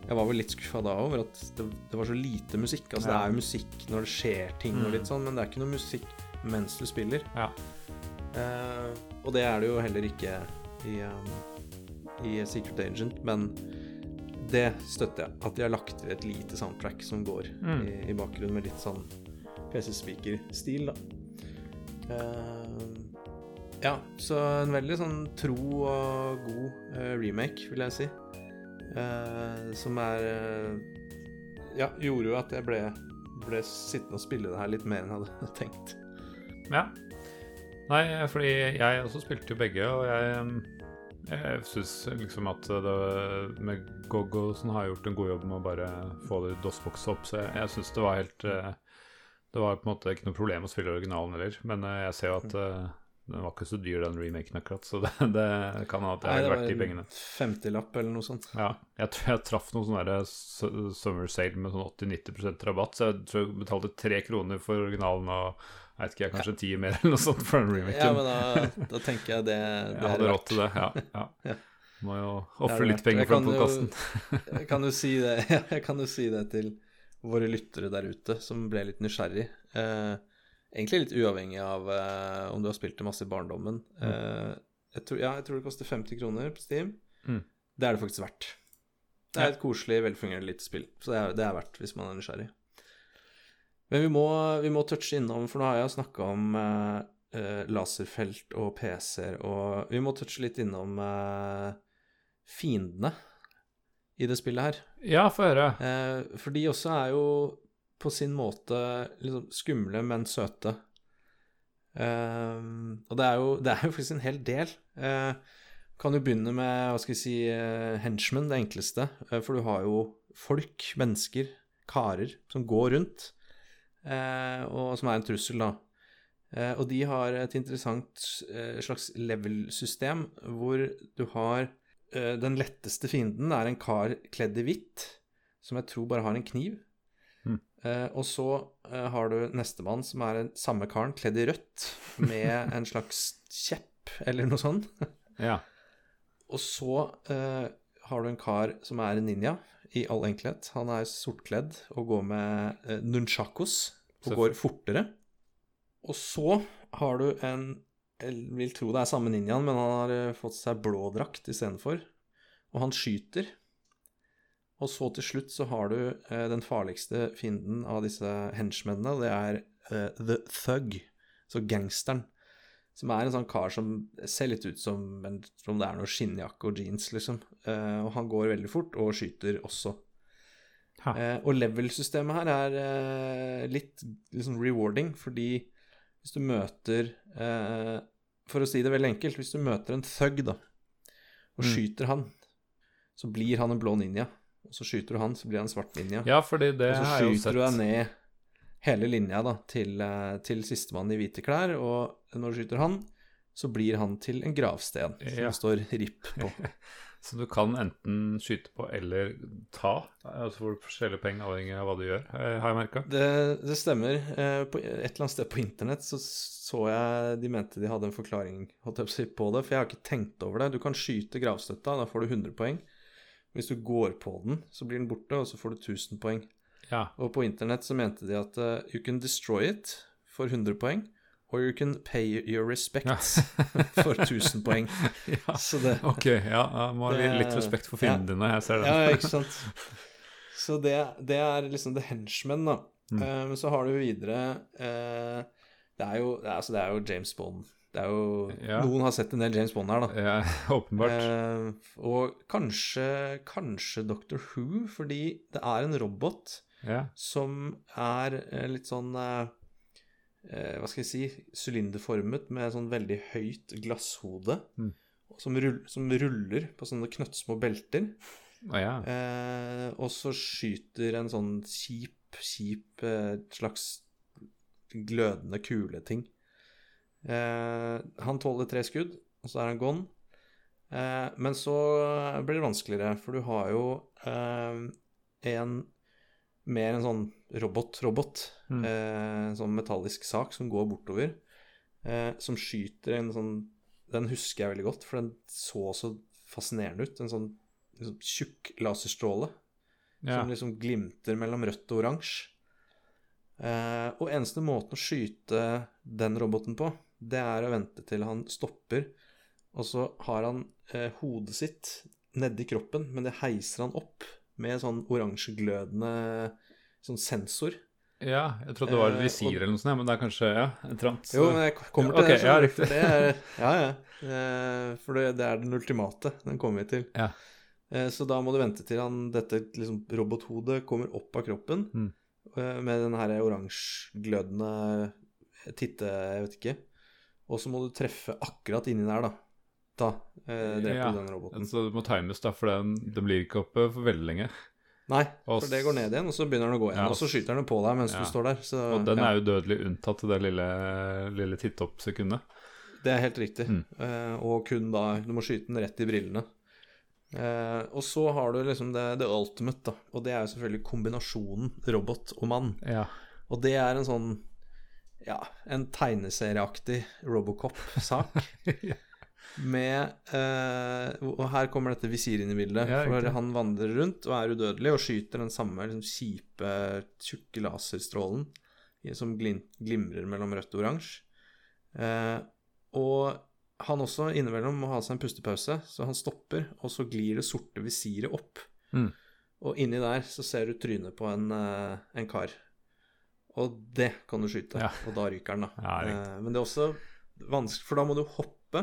jeg var vel litt skuffa da over at det, det var så lite musikk. Altså, det er jo musikk når det skjer ting og Mm. litt sånn, men det er ikke noe musikk mens du spiller. Ja. Eh, og det er det jo heller ikke i, um, i Secret Agent, men det støtter jeg. At de har lagt til et lite soundtrack som går Mm. i, i bakgrunnen med litt sånn PC-speaker-stil, da. Eh, ja, så en veldig sånn tro og god eh, remake, vil jeg si. Eh, som er eh, Ja, gjorde jo at jeg ble, ble sittende og spille det her litt mer enn jeg hadde tenkt. Ja. Nei, fordi jeg også spilte jo begge, og jeg, jeg syns liksom at det med Goggo som har gjort en god jobb med å bare få det DOS-bokset opp, så jeg, jeg syns det var helt eh, Det var på en måte ikke noe problem å spille originalen heller, men eh, jeg ser jo at uh, den var ikke så dyr, den remaken, akkurat. Så det, det kan hende at jeg har vært de pengene. Nei, det var en 50-lapp eller noe sånt. Ja. Jeg tror jeg traff noe sånn summer sale med sånn 80-90% rabatt, så jeg tror jeg betalte tre kroner for originalen og jeg vet ikke, kanskje ti mer eller noe sånt for den remaken. Ja, men da, da tenker jeg det, det jeg hadde råd til det, ja. ja. ja. Må jo ofre litt penger for den podkasten. jeg kan jo si det Jeg kan jo si det til våre lyttere der ute som ble litt nysgjerrig. Eh, egentlig litt uavhengig av uh, om du har spilt det masse i barndommen. Mm. Uh, jeg tror, ja, jeg tror det koster 50 kroner på Steam. Mm. Det er det faktisk verdt. Det er et koselig, velfungerende lite spill, så det er, det er, verdt hvis man er nysgjerrig. Men vi må, vi må touche innom, for nå har jeg snakka om eh laserfelt og PC-er, og vi må touche litt innom uh, fiendene i det spillet her. Ja, få høre. Uh, for de også er jo på sin måte liksom skumle, men søte. Uh, og det er, jo, det er, jo, faktisk en hel del. Uh, kan jo begynne med hva skal vi si, uh, henchmen, det enkleste. Uh, for du har jo folk, mennesker, karer, som går rundt, og som er en trussel, da. og de har et interessant slags level-system hvor du har Den letteste fienden er en kar kledd i hvitt, som jeg tror bare har en kniv. Mm. og så har du nestemann, som er den samme karen kledd i rødt, med en slags kjepp, eller noe sånt. ja. Og så eh, har du en kar som er en ninja, i all enkelhet. Han er sortkledd og går med eh, nunchakos og går fortere. Og så har du en Jeg vil tro det er samme ninjaen, men han har eh, fått seg blå drakt istedenfor. Og han skyter. Og så til slutt så har du eh, den farligste fienden av disse henchmennene, og det er eh, The Thug, så gangsteren. Som er en sånn kar som ser litt ut som, en, om det er noe skinnjakke og jeans, liksom. Eh, og han går veldig fort, og skyter også. Uh, og level-systemet her er uh, litt liksom rewarding, fordi hvis du møter For å si det veldig enkelt, hvis du møter en thug, da, og mm. skyter han, så blir han en blå ninja. Og så skyter du han, så blir han en svart linje. Ja, fordi det har jeg jo sett. Og så skyter du deg ned hele linja da, til, eh, til sistemann i hvite klær, og når du skyter han, så blir han til en gravsten som ja. står RIP på. så du kan enten skyte på eller ta, altså får du forskjellige penger avhengig av hva du gjør, eh, har jeg merka? Det, det, stemmer. Eh, på et eller annet sted på internett så så jeg de mente de hadde en forklaring på det, for jeg har ikke tenkt over det. Du kan skyte gravstøtta, da får du 100 poeng. Hvis du går på den, så blir den borte, og så får du 1000 poeng. Ja. Og på internett så mente de at uh, you can destroy it for 100 poeng, or you can pay your respects ja. for 1000 poeng. ja. Så det Ok, ja, må ha litt respekt for fiendene dine, jeg ser det. ja, ikke sant. Så det, det er liksom the henchman, da. Mm. Um, så har du videre uh, det, er jo, altså det er jo James Bond. Det er jo, ja. Noen har sett en del James Bond her, da. Ja, åpenbart. Eh, og kanskje, kanskje Doctor Who, fordi det er en robot ja. som er eh, litt sånn eh, eh, Hva skal jeg si Sylinderformet med sånn veldig høyt glasshode. Mm. Som, rull, som, ruller på sånne knøttsmå belter. Oh, ja. eh, og så skyter en sånn kjip, kjip eh, slags glødende kuleting. Eh, han tåler tre skudd, og så er han gone. Eh, men så blir det vanskeligere, for du har jo en mer en sånn robot-robot. Mm. Eh, en sånn metallisk sak som går bortover. Eh, som skyter en sånn Den husker jeg veldig godt, for den så så fascinerende ut. En sånn liksom, tjukk laserstråle ja. som liksom glimter mellom rødt og oransje. Eh, og eneste måten å skyte den roboten på, det er å vente til han stopper, og så har han eh, hodet sitt nedi kroppen, men det heiser han opp med sånn oransjeglødende sånn sensor. Ja, jeg trodde det var et eh, visir eller noe sånt, men det er kanskje ja, en trant. Jo, men jeg kommer til okay, det. Ja. Det er, ja, ja. Eh, for det, det, er den ultimate. Den kommer vi til. Ja. Eh, så da må du vente til han, dette liksom, robothodet kommer opp av kroppen mm. med den her oransjeglødende titte... Jeg vet ikke. Og så må du treffe akkurat inni der, da da eh, dreper ja, du den roboten. Så det må times, da, for den, den blir ikke oppe for veldig lenge. Nei, Og for det går ned igjen, og så begynner den å gå igjen. Ja, og så skyter den på deg mens ja. du står der. Så, Og den ja, er jo dødelig unntatt det lille, lille titt-opp-sekundet. Det er helt riktig. Mm. Eh, og kun da Du må skyte den rett i brillene. Eh, og så har du liksom det, det ultimate, da. Og det er jo selvfølgelig kombinasjonen robot og mann. Ja. Og det er en sånn Ja, en tegneserieaktig Robocop-sak. Med eh, Og her kommer dette visiret inn i bildet. Ja, for han vandrer rundt og er udødelig og skyter den samme liksom, kjipe, tjukke laserstrålen som glimrer mellom rødt og oransje. Eh, og han også innimellom må ha seg en pustepause, så han stopper, og så glir det sorte visiret opp. Mm. Og inni der så ser du trynet på en, eh, en kar. Og det kan du skyte, Ja. og da ryker den, da. Ja, riktig. Eh, men det er også vanskelig, for da må du hoppe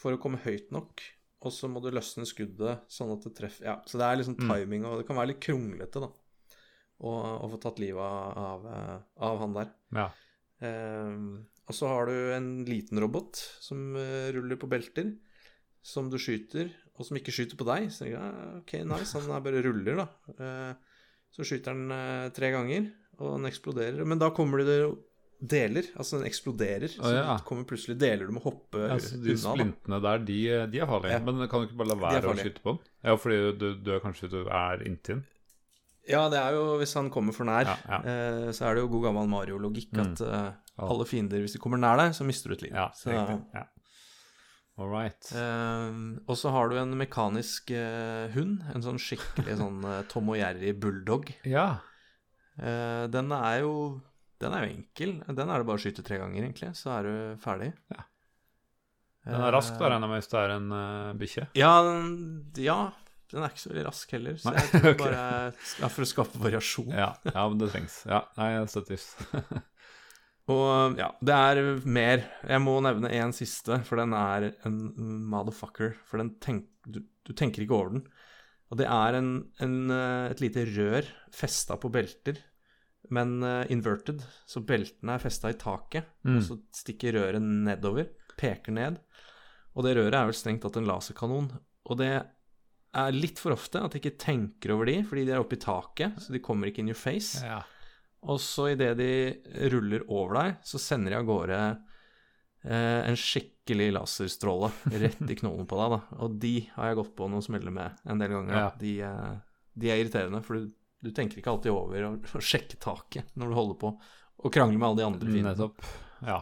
for å komme høyt nok, og så må du løsne skuddet sånn at det treffer Ja, så det er liksom Mm. timing, og det kan være litt kronglete, da, å, få tatt livet av, av, eh, av han der. ja. Eh, og så har du en liten robot som eh, ruller på belter, som du skyter, og som ikke skyter på deg. Så tenker jeg, ok, nice, han bare ruller, da. Eh, så skyter han uh, tre ganger, og den eksploderer. Men da kommer det deler, altså den eksploderer. Så ja. det kommer plutselig deler du må hoppe Altså, de unna. De splintene der, de, de er farlige. Ja. Men kan du ikke bare la være å skyte på den? Ja, fordi du, du er kanskje du er inntil den? Ja, det er jo hvis han kommer for nær, Ja, ja. Eh, så er det jo god gammel Mario-logikk Mm. at eh, alle fiender, hvis de kommer nær deg, så mister du et liv. Ja, så. Ja. All right. Eh, og så har du en mekanisk eh, hund, en sånn skikkelig sånn eh, Tom og Jerry bulldog. Ja. Eh, den er jo Den er jo enkel. Den er det bare å skyte tre ganger, egentlig, så er du ferdig. Ja. Den er rask, da, regner jeg med, hvis det er en uh, bikkje? Ja, ja, den er ikke så veldig rask heller. Så jeg tror okay. bare ja, For å skape variasjon. Ja, ja, men det trengs. Ja, nei, jeg støtter. Og ja, det er mer. Jeg må nevne én siste, for den er en motherfucker. For den tenk, du, du tenker ikke over den. Og det er en, en, eh, et lite rør festa på belter, men uh, inverted. Så beltene er festa i taket, Mm. og så stikker røret nedover. Peker ned. Og det røret er vel strengt tatt en laserkanon. Og det er litt for ofte at jeg ikke tenker over de, fordi de er oppe i taket, så de kommer ikke in your face. Ja. Og så idet de ruller over deg, så sender de av gårde eh, en skikkelig laserstråle rett i knollen på deg. da. Og de har jeg gått på noen smeller med en del ganger. Ja. De, eh, de er irriterende, for du, du tenker ikke alltid over å, å sjekke taket når du holder på å krangle med alle de andre fiendene. Nettopp. Ja.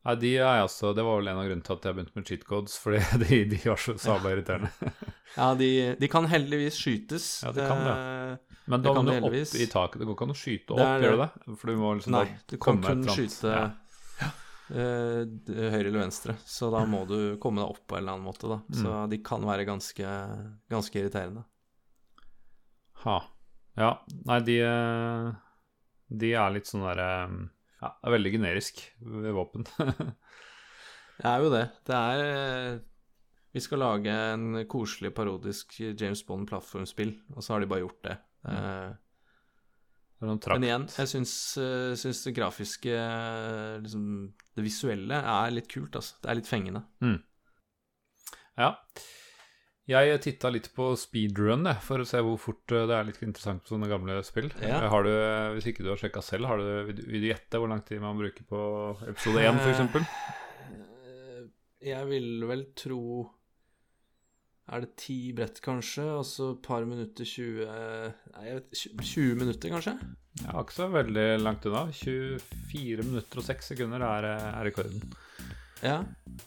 Nei, de er også Det var vel en av grunnene til at jeg begynte med cheat codes, fordi de, de var så sabla irriterende. Ja, de, de kan heldigvis skytes. Ja, de kan det. Eh, Men da kan må du opp i taket. Det går ikke an å skyte Det opp, er- gjør du det? For du må liksom Nei, du kan kun skyte ja. eh, høyre eller venstre, så da må du komme deg opp på en eller annen måte, da. Så Mm. de kan være ganske, ganske irriterende. Ha. Ja. Nei, de eh, De er litt sånn derre Ja, det er veldig generisk våpen. Det er jo det. Det er eh, Vi skal lage en koselig, parodisk James Bond-plattformspill, og så har de bare gjort det. Mm. Trakt. Men igjen, jeg syns, eh, syns det grafiske, eh, liksom Det visuelle, er litt kult, altså. Det er litt fengende. Ja. Jeg titta litt på speedrun jeg, for å se hvor fort eh, det er litt interessant på sånne gamle spill. Ja. Har du, hvis ikke du har sjekka selv, har du, vil du- gjette hvor lang tid man bruker på episode 1 f.eks.? Eh, Jeg vil vel tro Er det ti brett, kanskje? Og så et par minutter 20 Nei, jeg vet 20 minutter, kanskje? Ja, ikke så veldig langt unna. 24 minutter og 6 sekunder er, eh, er rekorden. Ja.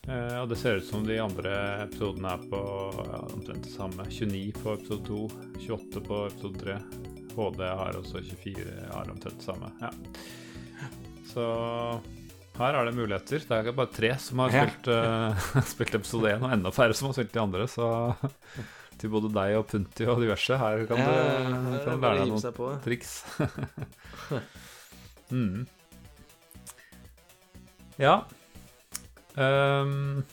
Uh, og det ser ut som de andre episodene er på ja, omtrent det samme. 29 på episode 2, 28 på episode 3. HD har også 24, har omtrent det samme. Ja. Så her er det muligheter. Det er bare tre som har spilt, eh, spilt episode 1, og enda færre som har spilt de andre. Så til både deg og Punti og diverse, her kan du, kan lære deg noen triks. mm. Ja. Ehm,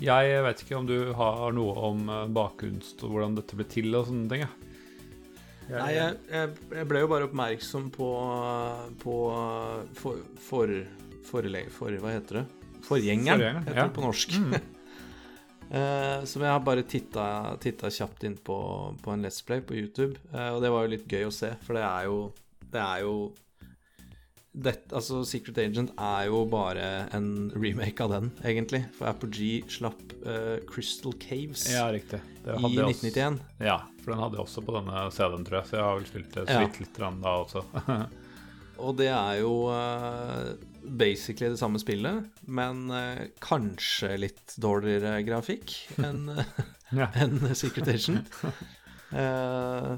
jeg vet ikke om du har noe om bakkunst og hvordan dette ble til og sånne ting. Ja. Jeg- Nei, jeg, jeg, ble jo bare oppmerksom på, på for, for, forelegg... for Hva heter det? Forgjengeren, heter ja. det på norsk. Mm. uh, som jeg har bare titta, titta kjapt inn på, på en Let's Play på YouTube. Uh, og det var jo litt gøy å se, for det er jo Det er jo dette, altså Secret Agent er jo bare en remake av den, egentlig. For Apogee slapp uh, Crystal Caves Ja. Det i hadde jeg også- 1991. Ja, for den hadde jeg også på denne CD-en, tror jeg. Så jeg har vel spilt det så Ja. litt da også. Og det er jo uh, basically det samme spillet, men uh, kanskje litt dårligere grafikk enn enn Secret Agent. Eh,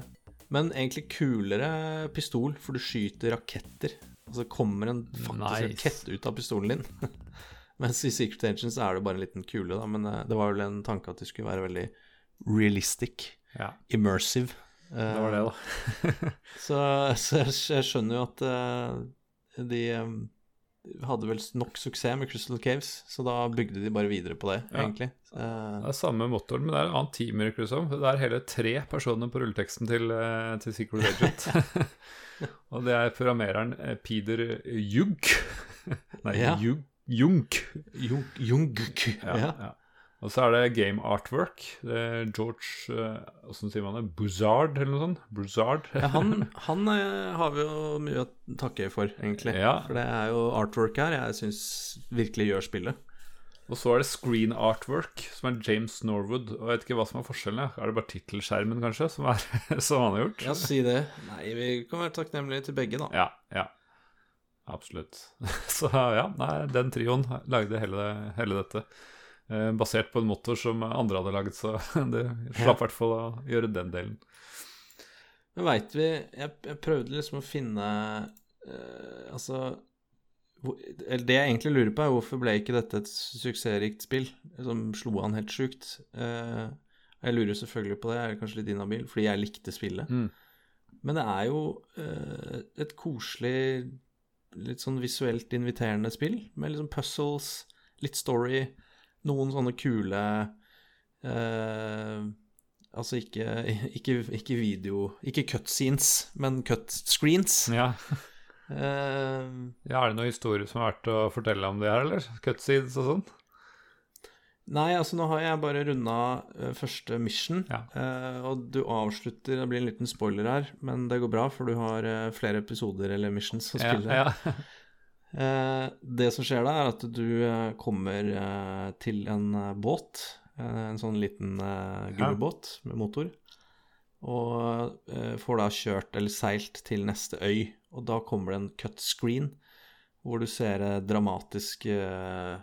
men egentlig kulere pistol, for du skyter raketter. Altså kommer en faktisk Nice. rakett ut av pistolen din. Mens i Secret Agent så er det bare en liten kule, da. Men eh, det var vel en tanke at det skulle være veldig realistic, ja. immersive. Det var det, da. Så, så jeg, jeg skjønner jo at eh, de eh, hadde vel nok suksess med Crystal Caves, så da bygde de bare videre på det, Ja. egentlig. Uh, Det er samme motoren, men det er en annen team, det som. Det er hele tre personer på rulleteksten til, eh, til Secret Agent. og det er programmereren eh, Peter Jugg. Nei, Ja. Jugg. Junk. Junk, Jungk. Ja, Ja. Og så er det game artwork. Det er George uh, Åssen sier man det? Buzzard, eller noe sånt? Buzzard. Ja, han, han eh, har vi jo mye å takke for, egentlig. Ja. For det er jo artwork her jeg syns virkelig gjør spillet. Og så er det screen artwork, som er James Norwood. Og jeg vet ikke hva som er forskjellen. Er det bare tittelskjermen, kanskje, som, er, som han har gjort? Ja, si det. Nei, vi kan være takknemlige til begge, da. Ja, ja. Absolutt. Så ja, nei, den trioen lagde hele, hele dette. Eh, basert på en motor som andre hadde laget, så det slapp i hvert fall å gjøre den delen. Men veit vi jeg, jeg prøvde liksom å finne eh, Altså hvor, Det jeg egentlig lurer på, er hvorfor ble ikke dette et suksessrikt spill som slo an helt sjukt? Eh, jeg lurer selvfølgelig på det, jeg er kanskje litt inhabil, fordi jeg likte spillet. Mm. Men det er jo eh, et koselig, litt sånn visuelt inviterende spill, med liksom puzzles, litt story, noen sånne kule eh, Altså ikke, ikke, ikke video Ikke cutscenes, men cutscreens. Ja. Eh, ja, er det noen historier som er verdt å fortelle om det her, eller? Cutscenes og sånn? nei, altså nå har jeg bare runda eh, første mission, Ja. eh, og du avslutter Det blir en liten spoiler her, men det går bra, for du har eh, flere episoder eller missions å spille. ja. Eh, det som skjer da, er at du eh, kommer eh, til en eh, båt. eh, en sånn liten eh, gummibåt med motor. Og eh, får da kjørt eller seilt til neste øy. Og da kommer det en cut screen hvor du ser eh, dramatisk eh,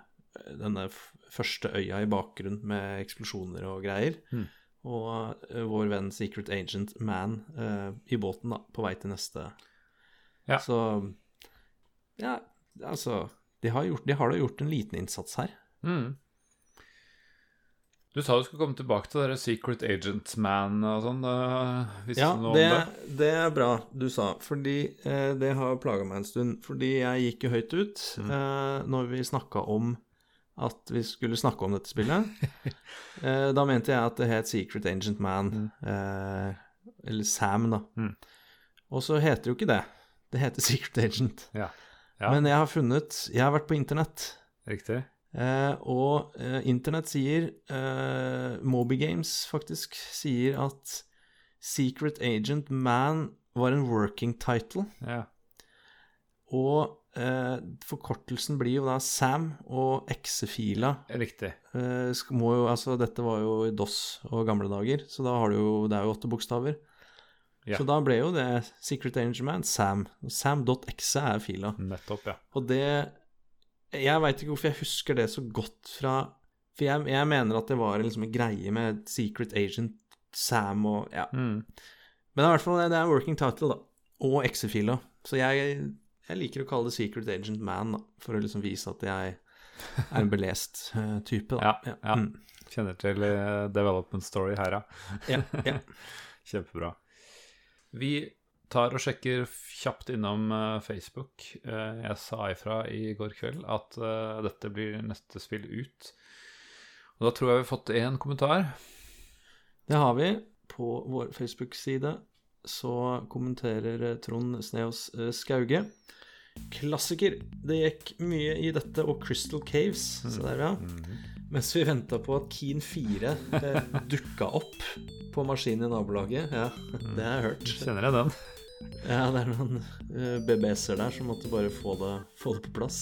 denne første øya i bakgrunnen med eksplosjoner og greier. Mm. Og eh, vår venn Secret Agent Man eh, i båten da, på vei til neste. Ja. Så ja, altså de har, gjort, de har da gjort en liten innsats her. Mm. Du sa du skulle komme tilbake til det Secret Agent Man og sånn. Ja, det, det? det er bra du sa, fordi eh, det har plaga meg en stund. Fordi jeg gikk jo høyt ut Mm. eh, når vi snakka om at vi skulle snakke om dette spillet. eh, da mente jeg at det het Secret Agent Man, eh, eller Sam, da. Mm. Og så heter det jo ikke det. Det heter Secret Agent. Ja. Ja. Men jeg har funnet Jeg har vært på internett. Riktig. Eh, og eh, internett sier eh, Moby Games faktisk sier at Secret Agent Man var en working title. Ja. Og eh, forkortelsen blir jo da Sam, og X-fila Riktig. eh, må jo Altså, dette var jo i DOS og gamle dager, så da har du jo Det er jo åtte bokstaver. Ja. Så da ble jo det Secret Agent Man Sam. Sam.exe er fila. Nettopp, ja. Og det Jeg veit ikke hvorfor jeg husker det så godt fra For jeg, jeg mener at det var liksom en greie med Secret Agent Sam og Ja. Mm. Men det er i hvert fall det er working title, da. Og exe-fila. Så jeg, jeg liker å kalle det Secret Agent Man, da. For å liksom vise at jeg er en belest uh, type, da. Ja, ja. Mm. Kjenner til uh, development story her, ja. ja, ja. Kjempebra. Vi tar og sjekker kjapt innom eh, Facebook. Eh, jeg sa ifra i går kveld at eh, dette blir neste spill ut. Og da tror jeg vi har fått én kommentar. Det har vi. På vår Facebook-side så kommenterer Trond Sneås Skauge. Klassiker. Det gikk mye i dette og Crystal Caves. Se der, ja. Mens vi venta på at Keen 4 eh, dukka opp på maskinen i nabolaget. Ja, det har jeg hørt. Kjenner jeg den? Ja, det er noen uh, BBS-er der som måtte bare få det, få det på plass.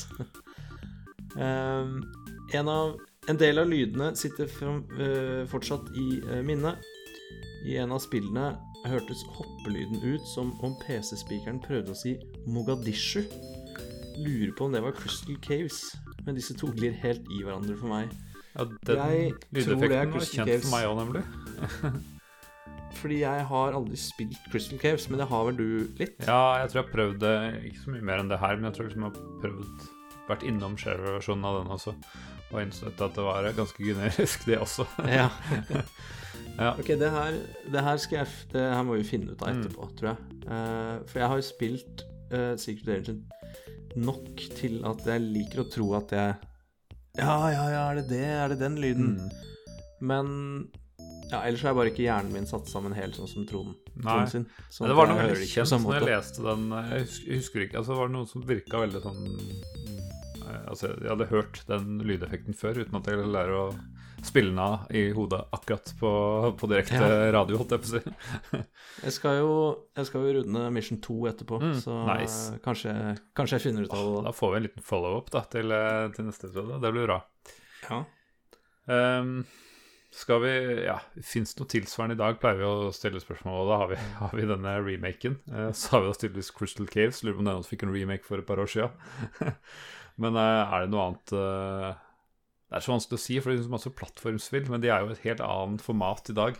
um, en, av, en, del av lydene sitter uh, fortsatt i minnet. I en av spillene hørtes hoppelyden ut som om PC-spikeren prøvde å si Mogadishu. Lurer på om det var Crystal Caves, men disse to glir helt i hverandre for meg. Ja, den lydeffekten var kjent Caves. for meg òg, nemlig. Fordi jeg har aldri spilt Crystal Caves, men det har vel du litt? Ja, jeg tror jeg har prøvd det, ikke så mye mer enn det her, men jeg tror liksom jeg har prøvd vært innom share-versjonen av den også, og innsett at det var ganske generisk, det også. ja. ja. Ok, det her, det her, skal jeg, det her må vi finne ut av mm. etterpå, mm. tror jeg. Uh, for jeg har jo spilt uh, Secret Agent nok til at jeg liker å tro at jeg Ja, ja, ja, er det det? Er det den lyden? Mm. Men ja, ellers jeg bare ikke hjernen min satt sammen helt sånn som Trond, Trond sin. Sånn det var noe veldig kjent når jeg leste den. Jeg husker ikke, altså Det var noe som virka veldig sånn eh, Altså, jeg hadde hørt den lydeffekten før uten at jeg lærer å spille den av i hodet akkurat på, på direkte ja. radio, holdt jeg på å si. jeg, skal jo, jeg skal jo runde Mission 2 etterpå, mm, så nice. kanskje, kanskje, jeg finner ut av det. Da får vi en liten follow-up til, eh, til neste episode. Det blir bra. Ja. Um, skal vi Ja, fins det noe tilsvarende i dag? Pleier vi å stille spørsmål, og da har vi, har vi denne remaken. Eh, så har vi da tydeligvis Crystal Caves. Lurer på om den fikk en remake for et par år siden. men eh, er det noe annet eh, Det er så vanskelig å si, for det er så masse plattformspill, men de er jo et helt annet format i dag.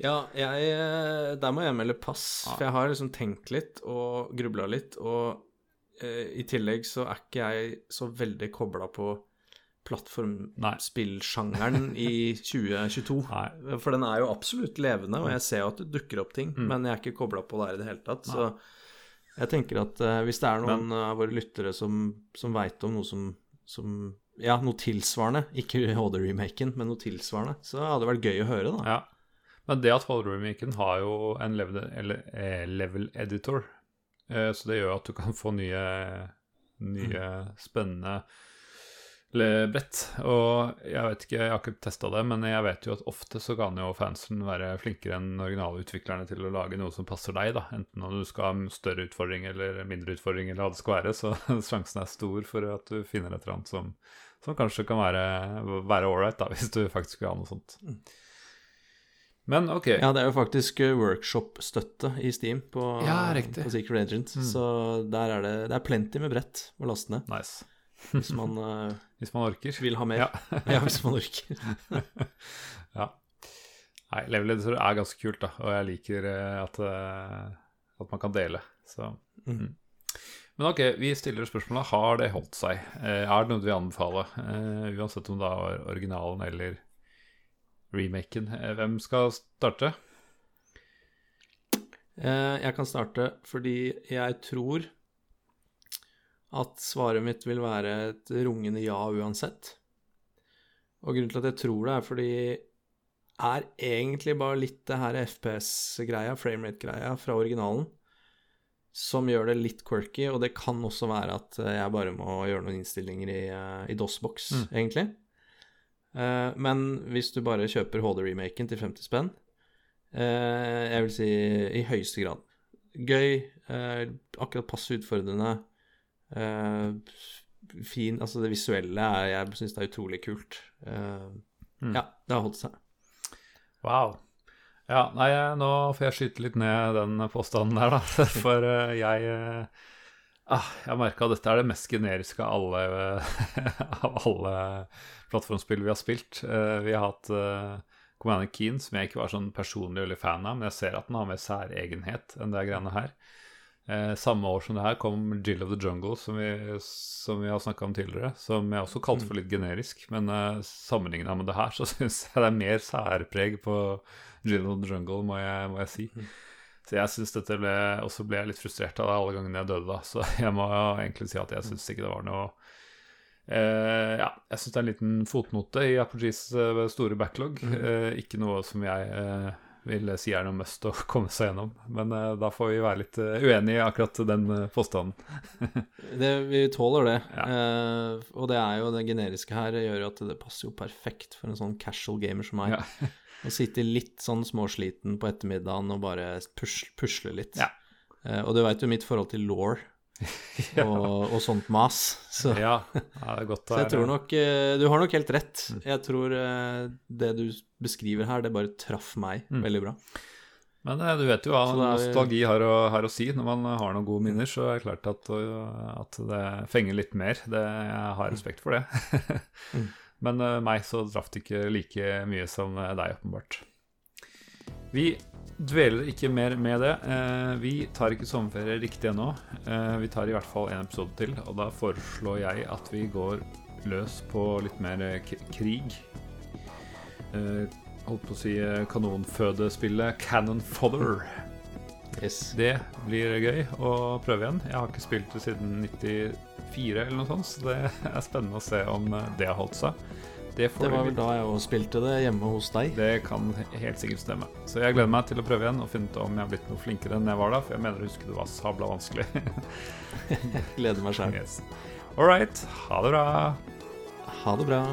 Ja, jeg, eh, der må jeg melde pass, ja. for jeg har liksom tenkt litt og grubla litt, og eh, i tillegg så er ikke jeg så veldig kobla på plattformspillsjangeren i 2022. Nei. For den er jo absolutt levende, og jeg ser jo at det dukker opp ting, mm. men jeg er ikke kobla på det her i det hele tatt. Nei. Så jeg tenker at eh, hvis det er noen men, av våre lyttere som, som veit om noe som, som, Ja, noe tilsvarende, ikke HD-remaken, men noe tilsvarende, så hadde det vært gøy å høre, da. Ja. Men det at HD-remaken har jo en level, eh, level editor, uh, så det gjør at du kan få nye, nye mm. spennende brett. Og jeg vet ikke, jeg har ikke testa det, men jeg vet jo at ofte så kan jo fansen være flinkere enn originalutviklerne til å lage noe som passer deg, da. Enten om du skal ha større utfordring eller mindre utfordring, eller hva det skal være, så sjansen er stor for at du finner et eller annet som, som kanskje kan være ålreit, da, hvis du faktisk vil ha noe sånt. Mm. Men ok. Ja, det er jo faktisk eh, workshop-støtte i Steam på, ja, på Secret Agent, mm. så der er det, det er plenty med brett å laste ned. Nice. Hvis man, uh, hvis man orker. Vil ha mer. Ja, ja hvis man orker. ja. Nei, level editor er ganske kult, da, og jeg liker uh, at, at, man kan dele. Så. Mm. Men ok, vi stiller spørsmålet har det holdt seg. er det noe du vil anbefale? uansett om det er originalen eller remaken. hvem skal starte? jeg kan starte fordi jeg tror at svaret mitt vil være et rungende ja uansett. Og grunnen til at jeg tror det, er fordi er egentlig bare litt det her FPS-greia, framerate-greia fra originalen, som gjør det litt quirky, og det kan også være at jeg bare må gjøre noen innstillinger i, eh, i DOS-boks, mm. egentlig. Uh, men hvis du bare kjøper HD-remaken til 50 spenn, uh, jeg vil si i høyeste grad gøy, uh, akkurat passe utfordrende, fin Altså, det visuelle er Jeg syns det er utrolig kult. Mm. Ja, det har holdt seg. Wow. Ja, nei, nå får jeg skyte litt ned den påstanden der, da. For uh, jeg ah, Jeg merka at dette er det mest generiske av alle, av alle plattformspill vi har spilt. vi har hatt Commander Keen, som jeg ikke var sånn personlig veldig fan av, men jeg ser at den har mer særegenhet enn det greiene her. Eh, samme år som det her kom Jill of the Jungle, som vi, som vi har snakka om tidligere. Som jeg også kalte for mm. litt generisk, men eh, sammenligna med det her, så syns jeg det er mer særpreg på Jill of the Jungle, må jeg, må jeg si. Mm. Så jeg syns dette ble Og så ble jeg litt frustrert av det alle gangene jeg døde, da. Så jeg må egentlig si at jeg syns ikke det var noe eh, Ja, jeg syns det er en liten fotnote i Apogees eh, store backlog. Mm. Eh, ikke noe som jeg eh, vil si er noe must å komme seg gjennom. Men uh, da får vi være litt uh, uenige i akkurat den uh, påstanden. det, vi tåler det. Ja. og det er jo det generiske her gjør jo at det passer jo perfekt for en sånn casual gamer som meg. Ja. Å sitte litt sånn småsliten på ettermiddagen og bare pusle, pusle litt. Ja. og du veit jo mitt forhold til law. Ja. og, og, sånt mas. Så, ja, det er godt å så jeg tror nok uh, Du har nok helt rett. Jeg tror uh, det du beskriver her, det bare traff meg Mm. veldig bra. Men du vet jo hva er- nostalgi har å, har å si. Når man har noen gode minner, så er det klart at, uh, at det fenger litt mer. Det, jeg har respekt for det. Men uh, meg så traff det ikke like mye som uh, deg, åpenbart. Vi dveler ikke mer med det. Eh, vi tar ikke sommerferie riktig ennå. Eh, vi tar i hvert fall en episode til, og da foreslår jeg at vi går løs på litt mer eh, krig. Eh, holdt på å si eh, kanonfødespillet Cannon Fodder. Yes. Det blir gøy å prøve igjen. Jeg har ikke spilt det siden 94 eller noe sånt, så det er spennende å se om eh, det har holdt seg. Det, får Det var vel da jeg òg spilte det hjemme hos deg. det kan helt sikkert stemme. Så jeg gleder meg til å prøve igjen og finne ut om jeg har blitt noe flinkere enn jeg var da. For jeg mener å huske det var sabla vanskelig. Gleder meg sjøl. yes. All right. Ha det bra. Ha det bra.